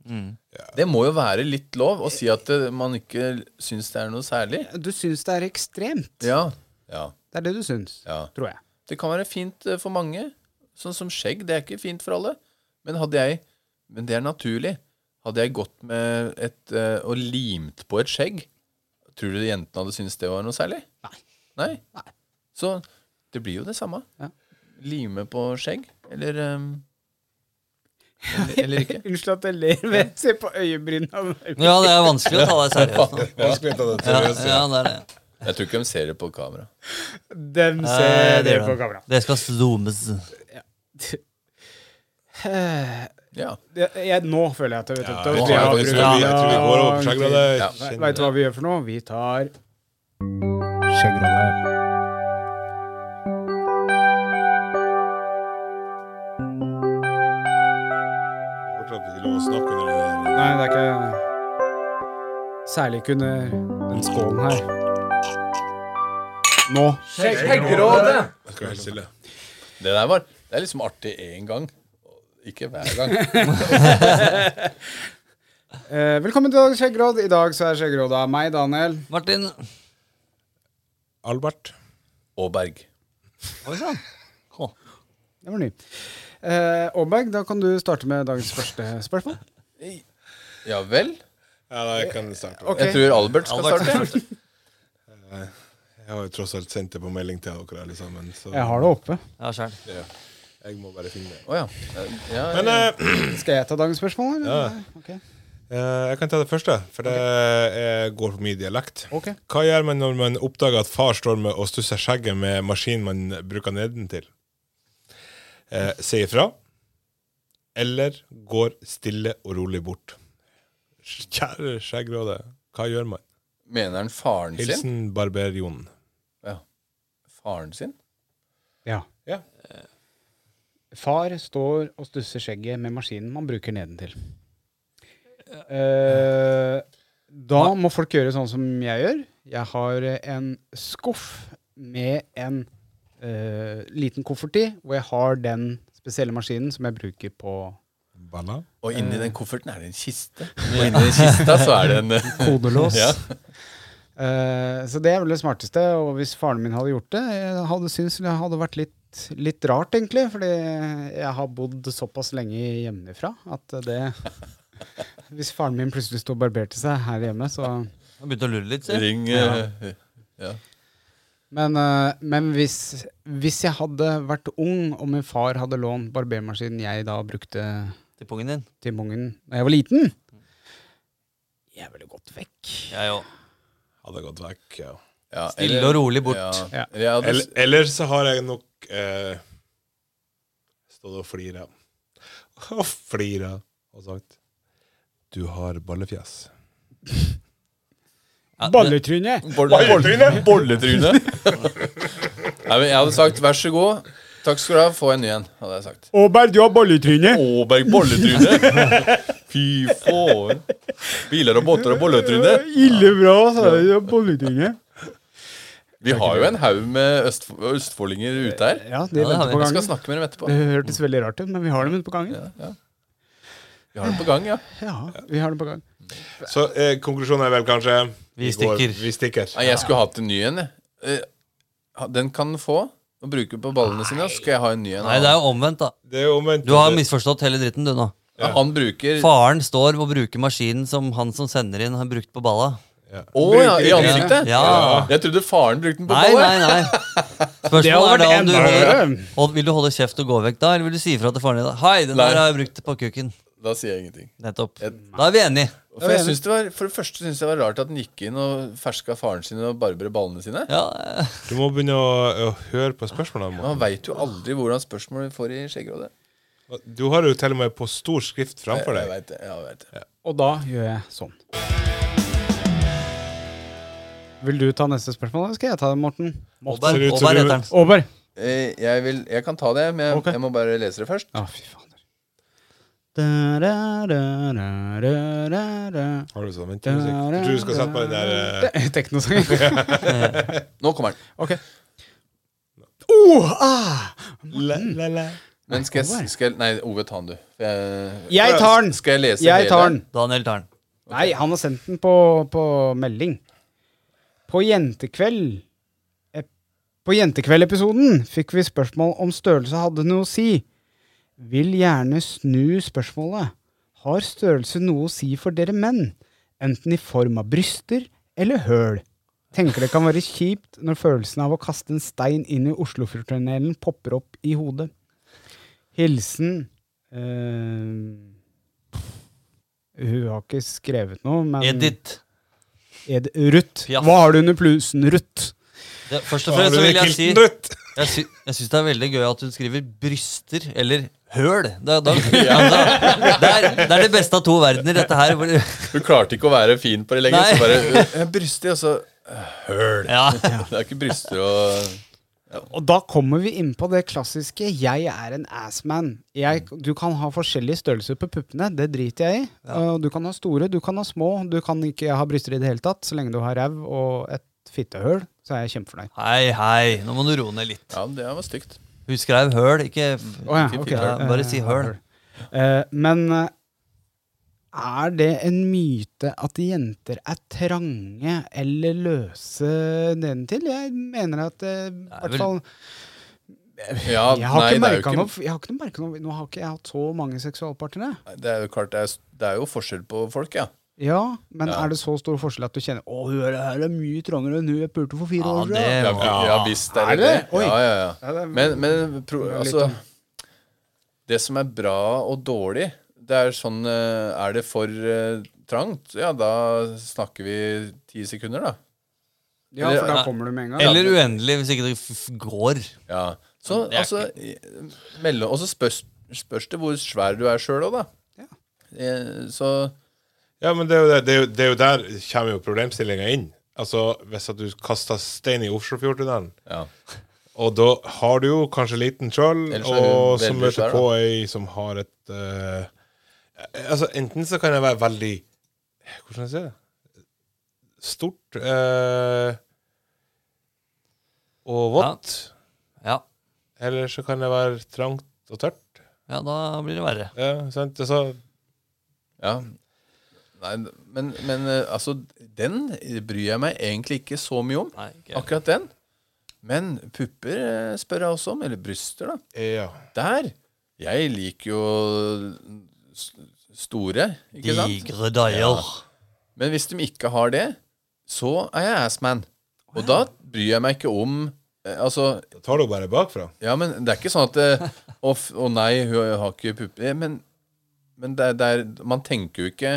Mm. Det må jo være litt lov å si at det, man ikke syns det er noe særlig. Du syns det er ekstremt. Ja. ja. Det er det du syns, ja. tror jeg. Det kan være fint eh, for mange. Sånn som skjegg. Det er ikke fint for alle. Men hadde jeg Men det er naturlig. Hadde jeg gått med et eh, og limt på et skjegg, tror du jentene hadde syntes det var noe særlig? Nei. Nei? Nei. Så det blir jo det samme. Ja. Lime på skjegg, eller um, eller, eller ikke. [laughs] Unnskyld at jeg ler, men jeg ser på øyebrynene. Ja, det er vanskelig å ta deg seriøst nå. Vanskelig å ta det Ja, seriøst. ja, det er det. Jeg tror ikke de ser det på kamera. Dem Eh, ser det på de. kamera. Det skal zoomes. [sighs] Ja. ja. Jeg, nå føler jeg at jeg vet Ja, at jeg vi tror har vi- jeg vi går over på skjeggrollet. Ja. Veit du hva vi gjør for noe? Vi tar skjeggrolle. å snakke under det der. Nei, det er ikke Særlig ikke under den skålen her. Nå. Skjeggrådet! Jeg skal helt stille. Det der var Det er liksom artig én gang. Ikke hver gang. [laughs] Eh, velkommen til Dagens skjeggråd. I dag så er skjeggrådet av meg, Daniel. Martin. Albert. Og Berg. Oi sann. Å, Det var ny. Eh, Aaberg, da kan du starte med dagens første spørsmål. [laughs] Ja vel? Ja, da, jeg kan starte. Ok. Jeg tror Albert skal Albert starte. Jeg har jo tross alt sendt det på melding til dere alle sammen, så Jeg har det oppe. Ja, sjæl. ja, jeg må bare finne det. Å ja. ja. Men eh, [clears throat] Skal jeg ta dagens spørsmål? Eller? Ja. Ok. eh, jeg kan ta det første, for det eh, går på mye dialekt. Ok. Hva gjør man når man oppdager at far står med og stusser skjegget med maskinen man bruker nedentil? Eh, sier ifra, eller går stille og rolig bort? Kjære skjeggråde, hva gjør man? Mener han faren sin? Hilsen Barber-Jon. Ja. Faren sin? Ja. Ja. Far står og stusser skjegget med maskinen man bruker nedentil. Eh, da må folk gjøre sånn som jeg gjør. Jeg har en skuff med en eh, liten koffert i, hvor jeg har den spesielle maskinen som jeg bruker på Balla? Og inni den kofferten er det en kiste. [laughs] Og inni den kista så er det en eh, [laughs] kodelås. Ja. uh, så det er vel det smarteste. Og hvis faren min hadde gjort det, jeg hadde syntes det hadde vært litt, litt rart, egentlig. Fordi jeg har bodd såpass lenge hjemmefra at det Hvis faren min plutselig sto og barberte seg her hjemme, så Han begynte å lure litt, si. ring eh, ja. Men, eh, men hvis, hvis jeg hadde vært ung, og min far hadde lånt barbermaskinen jeg da brukte Til pungen din. til pungen da jeg var liten Jeg ville gått vekk. Jeg òg. Hadde gått vekk, ja. Ja, Stille eller- og rolig bort. Ja. Eller, eller så har jeg nok eh, stått og flira. [laughs] Og flira og sagt Du har ballefjes. [laughs] Balletryne! Bolletryne! Bolletryne! [laughs] Nei, men jeg hadde sagt vær så god. Takk skal du ha, få en ny en. hadde jeg sagt. Åberg, du har bolletryne. Åberg bolletryne! [laughs] Fy faen. Biler og båter og bolletryne. Ille bra, sa jeg. Du har. Vi har jo en haug med øst, østfoldinger ute her. Ja, de venter vi. på Jeg skal snakke med dem etterpå. Det hørtes veldig rart ut, men vi har dem ute på gangen. Ja, ja. Vi har dem på gang, ja. Ja, vi har dem på gang. Så eh, konklusjonen er vel kanskje Vi går- stikker. Vi stikker. Nei, jeg skulle hatt en ny en. jeg. Eh, Den kan han få og bruke på ballene sine. Så skal jeg ha en ny en. Nei, det er jo omvendt, da. Det er jo omvendt. Du har misforstått hele dritten, du nå. Ja, Han bruker Å Faren står og bruker maskinen som han som sender inn, har brukt på balla. ja, i ansiktet? Ja. Jeg trodde faren brukte den på Nei, ballet. nei, nei. [laughs] Det Spørsmålet hadde er da vært om du enda holder, verre. hold, Vil du holde kjeft og gå vekk da, eller vil du si ifra til faren din? Hei, den Nei. der har jeg brukt på kukken. Da sier jeg ingenting. Nettopp. Jeg- Da er vi enige. For, jeg synes det var, for det første syns jeg det var rart at han gikk inn og ferska faren sin og barbere ballene sine. Ja, Du må begynne å, å høre på spørsmålene. Man veit jo aldri hvordan spørsmål vi får i Skjeggrådet. Du har jo til og med på stor skrift framfor Jeg deg. vet det. Ja, jeg vet det. Og da gjør jeg sånn. Vil du ta neste spørsmål, eller skal jeg ta det, Morten? Heter han. Aaberg. Eh, Jeg, vil, jeg kan ta det, men jeg, okay. jeg må bare lese det først. Å, fy fader. Da, da, da. Har du sånn ventemusikk? Jeg tror du skal sette på den der uh... Teknosangen. Nå kommer den. Ok. Oh, ah. la, la, la. Men skal jeg, skal jeg Nei, Ove, ta den, du. Jeg, Jeg tar den! Skal jeg lese Jeg tar den. Daniel tar den. Nei, han har sendt den på, på melding. På jentekveld På jentekveld-episoden fikk vi spørsmål om størrelse hadde noe å si. Vil gjerne snu spørsmålet. Har størrelse noe å si for dere menn? Enten i form av bryster eller høl. Tenker det kan være kjipt når følelsen av å kaste en stein inn i Oslofjordtunnelen popper opp i hodet. Hilsen uh, Hun har ikke skrevet noe, men Edith. Ed Ruth. Ja. Hva har du under plusen, Ruth? Det, først og fremst så vil jeg si? Jeg, sy jeg syns det er veldig gøy at hun skriver bryster eller høl. Det, da, altså, [laughs] det, er, det er det beste av to verdener, dette her. hvor- Hun klarte ikke å være fin på det lenger. Nei. Så bare øh, Bryster, og så øh, Høl. Ja. [laughs] Det er ikke bryster og Og da kommer vi inn på det klassiske 'jeg er en assman'. Jeg, du kan ha forskjellige størrelser på puppene, det driter jeg i. Og du kan ha store, du kan ha små, du kan ikke ha bryster i det hele tatt. Så lenge du har ræv og et fittehøl, så er jeg kjempefornøyd. Hei, hei, nå må du roe ned litt. Ja, det var stygt. Hun skrev høl, ikke oh, ja, okay. ja, bare si Eh, høl. Uh, men eh, er det en myte at jenter er trange eller løse nedentil? Jeg mener at eh, i er hvert vel- fall Ja, Jeg har nei, ikke merka ikke noe Jeg har ikke noe noe Nå har ikke jeg hatt så mange seksualpartnere. Det er jo klart, det er, det er jo forskjell på folk, ja. Ja, men Ja. er det så stor forskjell at du kjenner Å, hun er, her er mye trangere enn hun jeg pulte for fire Ja, år siden? Ja, ja, ja visst er Er det. Oi. Ja, ja, ja. Men, men pro, altså Det som er bra og dårlig, det er sånn eh, Er det for eh, trangt, ja, da snakker vi ti sekunder, da. Ja, for da kommer du med en gang. Eller uendelig, hvis ikke det går. Ja. Så altså mellom, Og så spørs, spørs det hvor svær du er sjøl òg, da. Ja. Så Ja, men det er jo, det, det er jo, det er jo der kommer jo problemstillinga inn. Altså, Hvis at du kaster stein i Oslofjordtunnelen, ja. og da har du jo kanskje liten sjøl, Ellers er du og som veldig møter svær, på ei som har et eh, Altså, enten så kan jeg være veldig Hvordan skal jeg si det? Stort eh, og vått. Ja. Eller så kan det være trangt og tørt. ja, da blir det verre. Ja, sant? Altså, ja. Nei, men, men eh, altså, den bryr jeg meg egentlig ikke så mye om. Nei, ikke. Akkurat den. Men pupper eh, spør jeg også om. Eller bryster, da. ja. Der! Jeg liker jo store, ikke sant? Digre daier. Men hvis de ikke har det, så er jeg assman. Og da bryr jeg meg ikke om eh, Altså, Da tar du bare bakfra. ja, men det er ikke sånn at Å, nei, hun har ikke pupper. Men, men det det er Man tenker jo ikke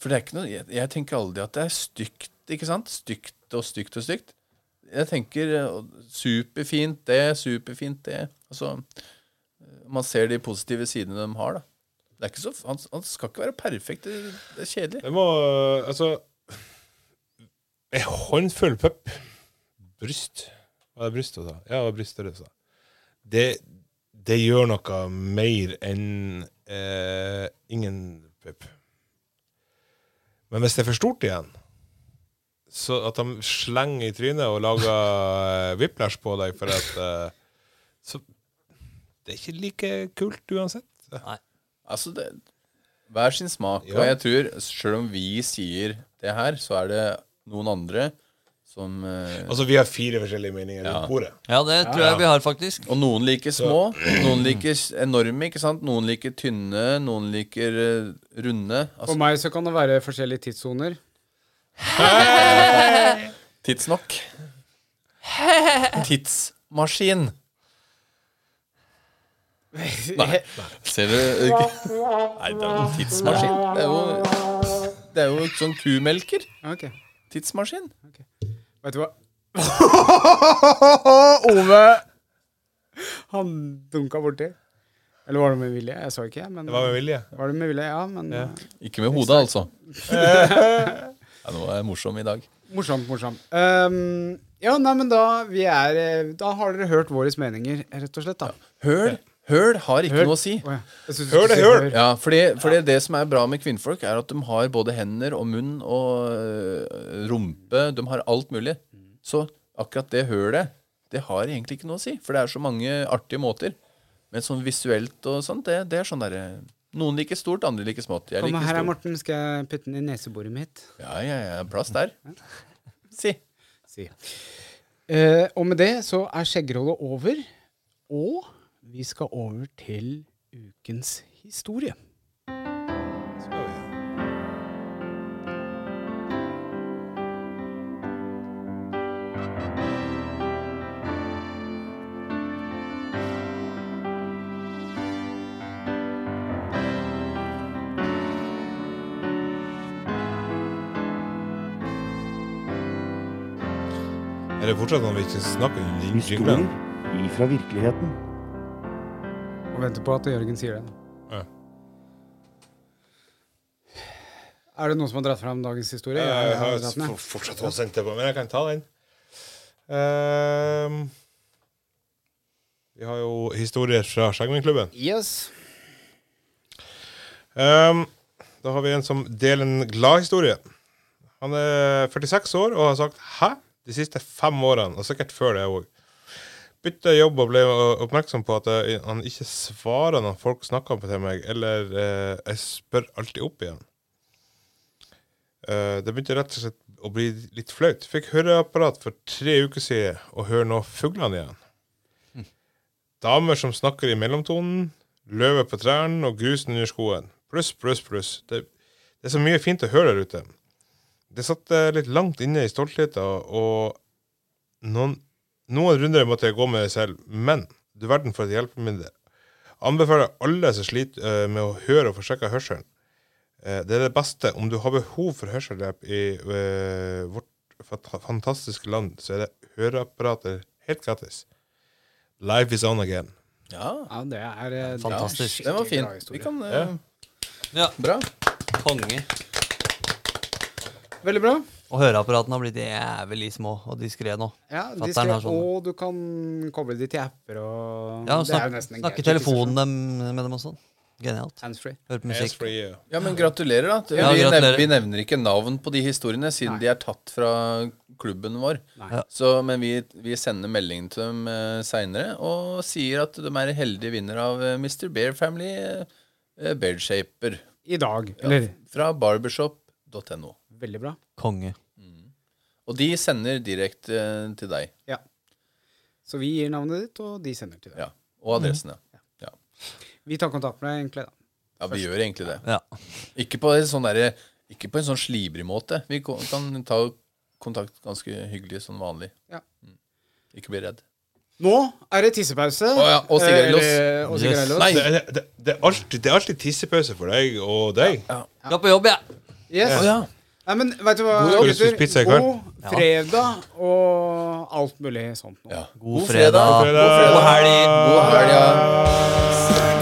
For det er ikke noe Jeg, jeg tenker aldri at det er stygt, ikke sant? Stygt og stygt og stygt. Jeg tenker eh, superfint det, superfint det. Altså Man ser de positive sidene de har, da. Det er ikke så, han, han skal ikke være perfekt. Det, det er kjedelig. Det må Altså En håndfull pupp Bryst Hva er brystet, da? Ja, hva du sa. Det, det gjør noe mer enn eh, ingen pupp. Men hvis det er for stort igjen, så at de slenger i trynet og lager eh, whiplash på deg for at uh, Så det er ikke like kult uansett. Altså, det, hver sin smak. Ja. Og jeg tror, selv om vi sier det her, så er det noen andre som uh, Altså, vi har fire forskjellige meninger Ja. bordet. Ja, det tror jeg vi har, faktisk. Og noen liker små, noen liker enorme, ikke sant? Noen liker tynne, noen liker uh, runde. For Altså, meg så kan det være forskjellige tidssoner. tidsnok. [laughs] Tidsmaskin. Nei, ser du ikke? Nei, det er jo en tidsmaskin. Det er jo, det er jo sånn kumelker. Tidsmaskin. Vet du hva? [laughs] Ove! Han dunka borti. Eller var det med vilje? Jeg så ikke. Men Det var med vilje. Var det med vilje? Ja, men Ja. eh, Ikke med hodet, altså. [laughs] Ja, nå er jeg morsom i dag. Morsomt, morsomt. Um, ja, nei, men da vi er eh, Da har dere hørt våre meninger, rett og slett, da. Høl, høl har ikke Høl. noe å si. Oh, ja. Høl er høl. Hør det, hør. Ja, fordi, fordi det som er bra med kvinnfolk, er at de har både hender og munn og øh, rumpe. De har alt mulig. Så akkurat det hølet, det har egentlig ikke noe å si. For det er så mange artige måter. Men sånn visuelt og sånt, det, det er sånn derre Noen liker stort, andre liker smått. Jeg Kom liker her, stort. Morten. Skal jeg putte den i neseboret mitt? Ja, ja, ja. Plass der. Si. Si. Uh, og med det så er skjeggrollet over, og vi skal over til ukens historie. Er det fortsatt noe vi ikke snakker om? Historien ifra virkeligheten. Og venter på at Jørgen sier det. Ja. Er det noen som har dratt fram dagens historie? Jeg Jeg den, jeg. har fortsatt å sende det på, men jeg kan ta den. Ehm, Vi har jo historier fra Skjeggmennklubben. Yes. Um, da har vi en som deler en gladhistorie. Han er 46 år og har sagt 'hæ?' de siste fem årene, og sikkert før det òg. Bytta jobb og ble oppmerksom på at jeg, han ikke svarer når folk snakker til meg, eller eh, jeg spør alltid opp igjen. Eh, det begynte rett og slett å bli litt flaut. Fikk høreapparat for tre uker siden, og hører nå fuglene igjen. Damer som snakker i mellomtonen, løver på trærne og grusen under skoen. Pluss, pluss, pluss. Det, det er så mye fint å høre der ute. Det satt eh, litt langt inne i stoltheten, og noen, noen runder måtte jeg gå med det selv, men du verden for et hjelpemiddel. Anbefaler alle som sliter eh, med å høre og få sjekka hørselen. Eh, det er det beste. Om du har behov for hørselshjelp i eh, vårt fantastiske land, så er det høreapparater helt gratis. Life is on again. Ja, Ja, det er fantastisk. det var fint. fin. Vi kan eh, Ja, Bra. konge. Veldig bra. Og høreapparatene har blitt jævlig små og diskré nå. Ja, skrev, sånn. og du kan koble de til apper og Ja, Det er snak, Snakke i telefonen dem, med dem og sånn. Genialt. Handsfree. Høre på musikk. Yeah. Ja, men gratulerer, da. Ja, vi, gratulerer. Nevner, vi nevner ikke navn på de historiene, siden Nei. de er tatt fra klubben vår. Så, men vi, vi sender melding til dem eh, seinere og sier at de er heldige vinner av eh, Mr. Bear Family eh, Beardshaper I dag. Eller fra barbershop.no. veldig bra. Konge. Og de sender direkte eh, til deg. Ja. Så vi gir navnet ditt, og de sender til deg. Ja. Og adressen, ja. ja. Vi tar kontakt med deg, egentlig. da. Ja, vi gjør egentlig det. Ja. Ikke på en sånn der, Ikke på en sånn slibrig måte. Vi kan ta kontakt ganske hyggelig, sånn vanlig. Ja. Mm. Ikke bli redd. Nå er det tissepause. Å ja, og sigarellos. Eh, og Yes. Nei. Det, det, det, er alltid, det er alltid tissepause for deg og deg. Ja, ja. på jobb, jeg. Yes. Å ja. Nei, men vet du hva, God- gutter? pizza? God fredag og alt mulig sånt. ja. God fredag. fredag. God helg. God helg, God Send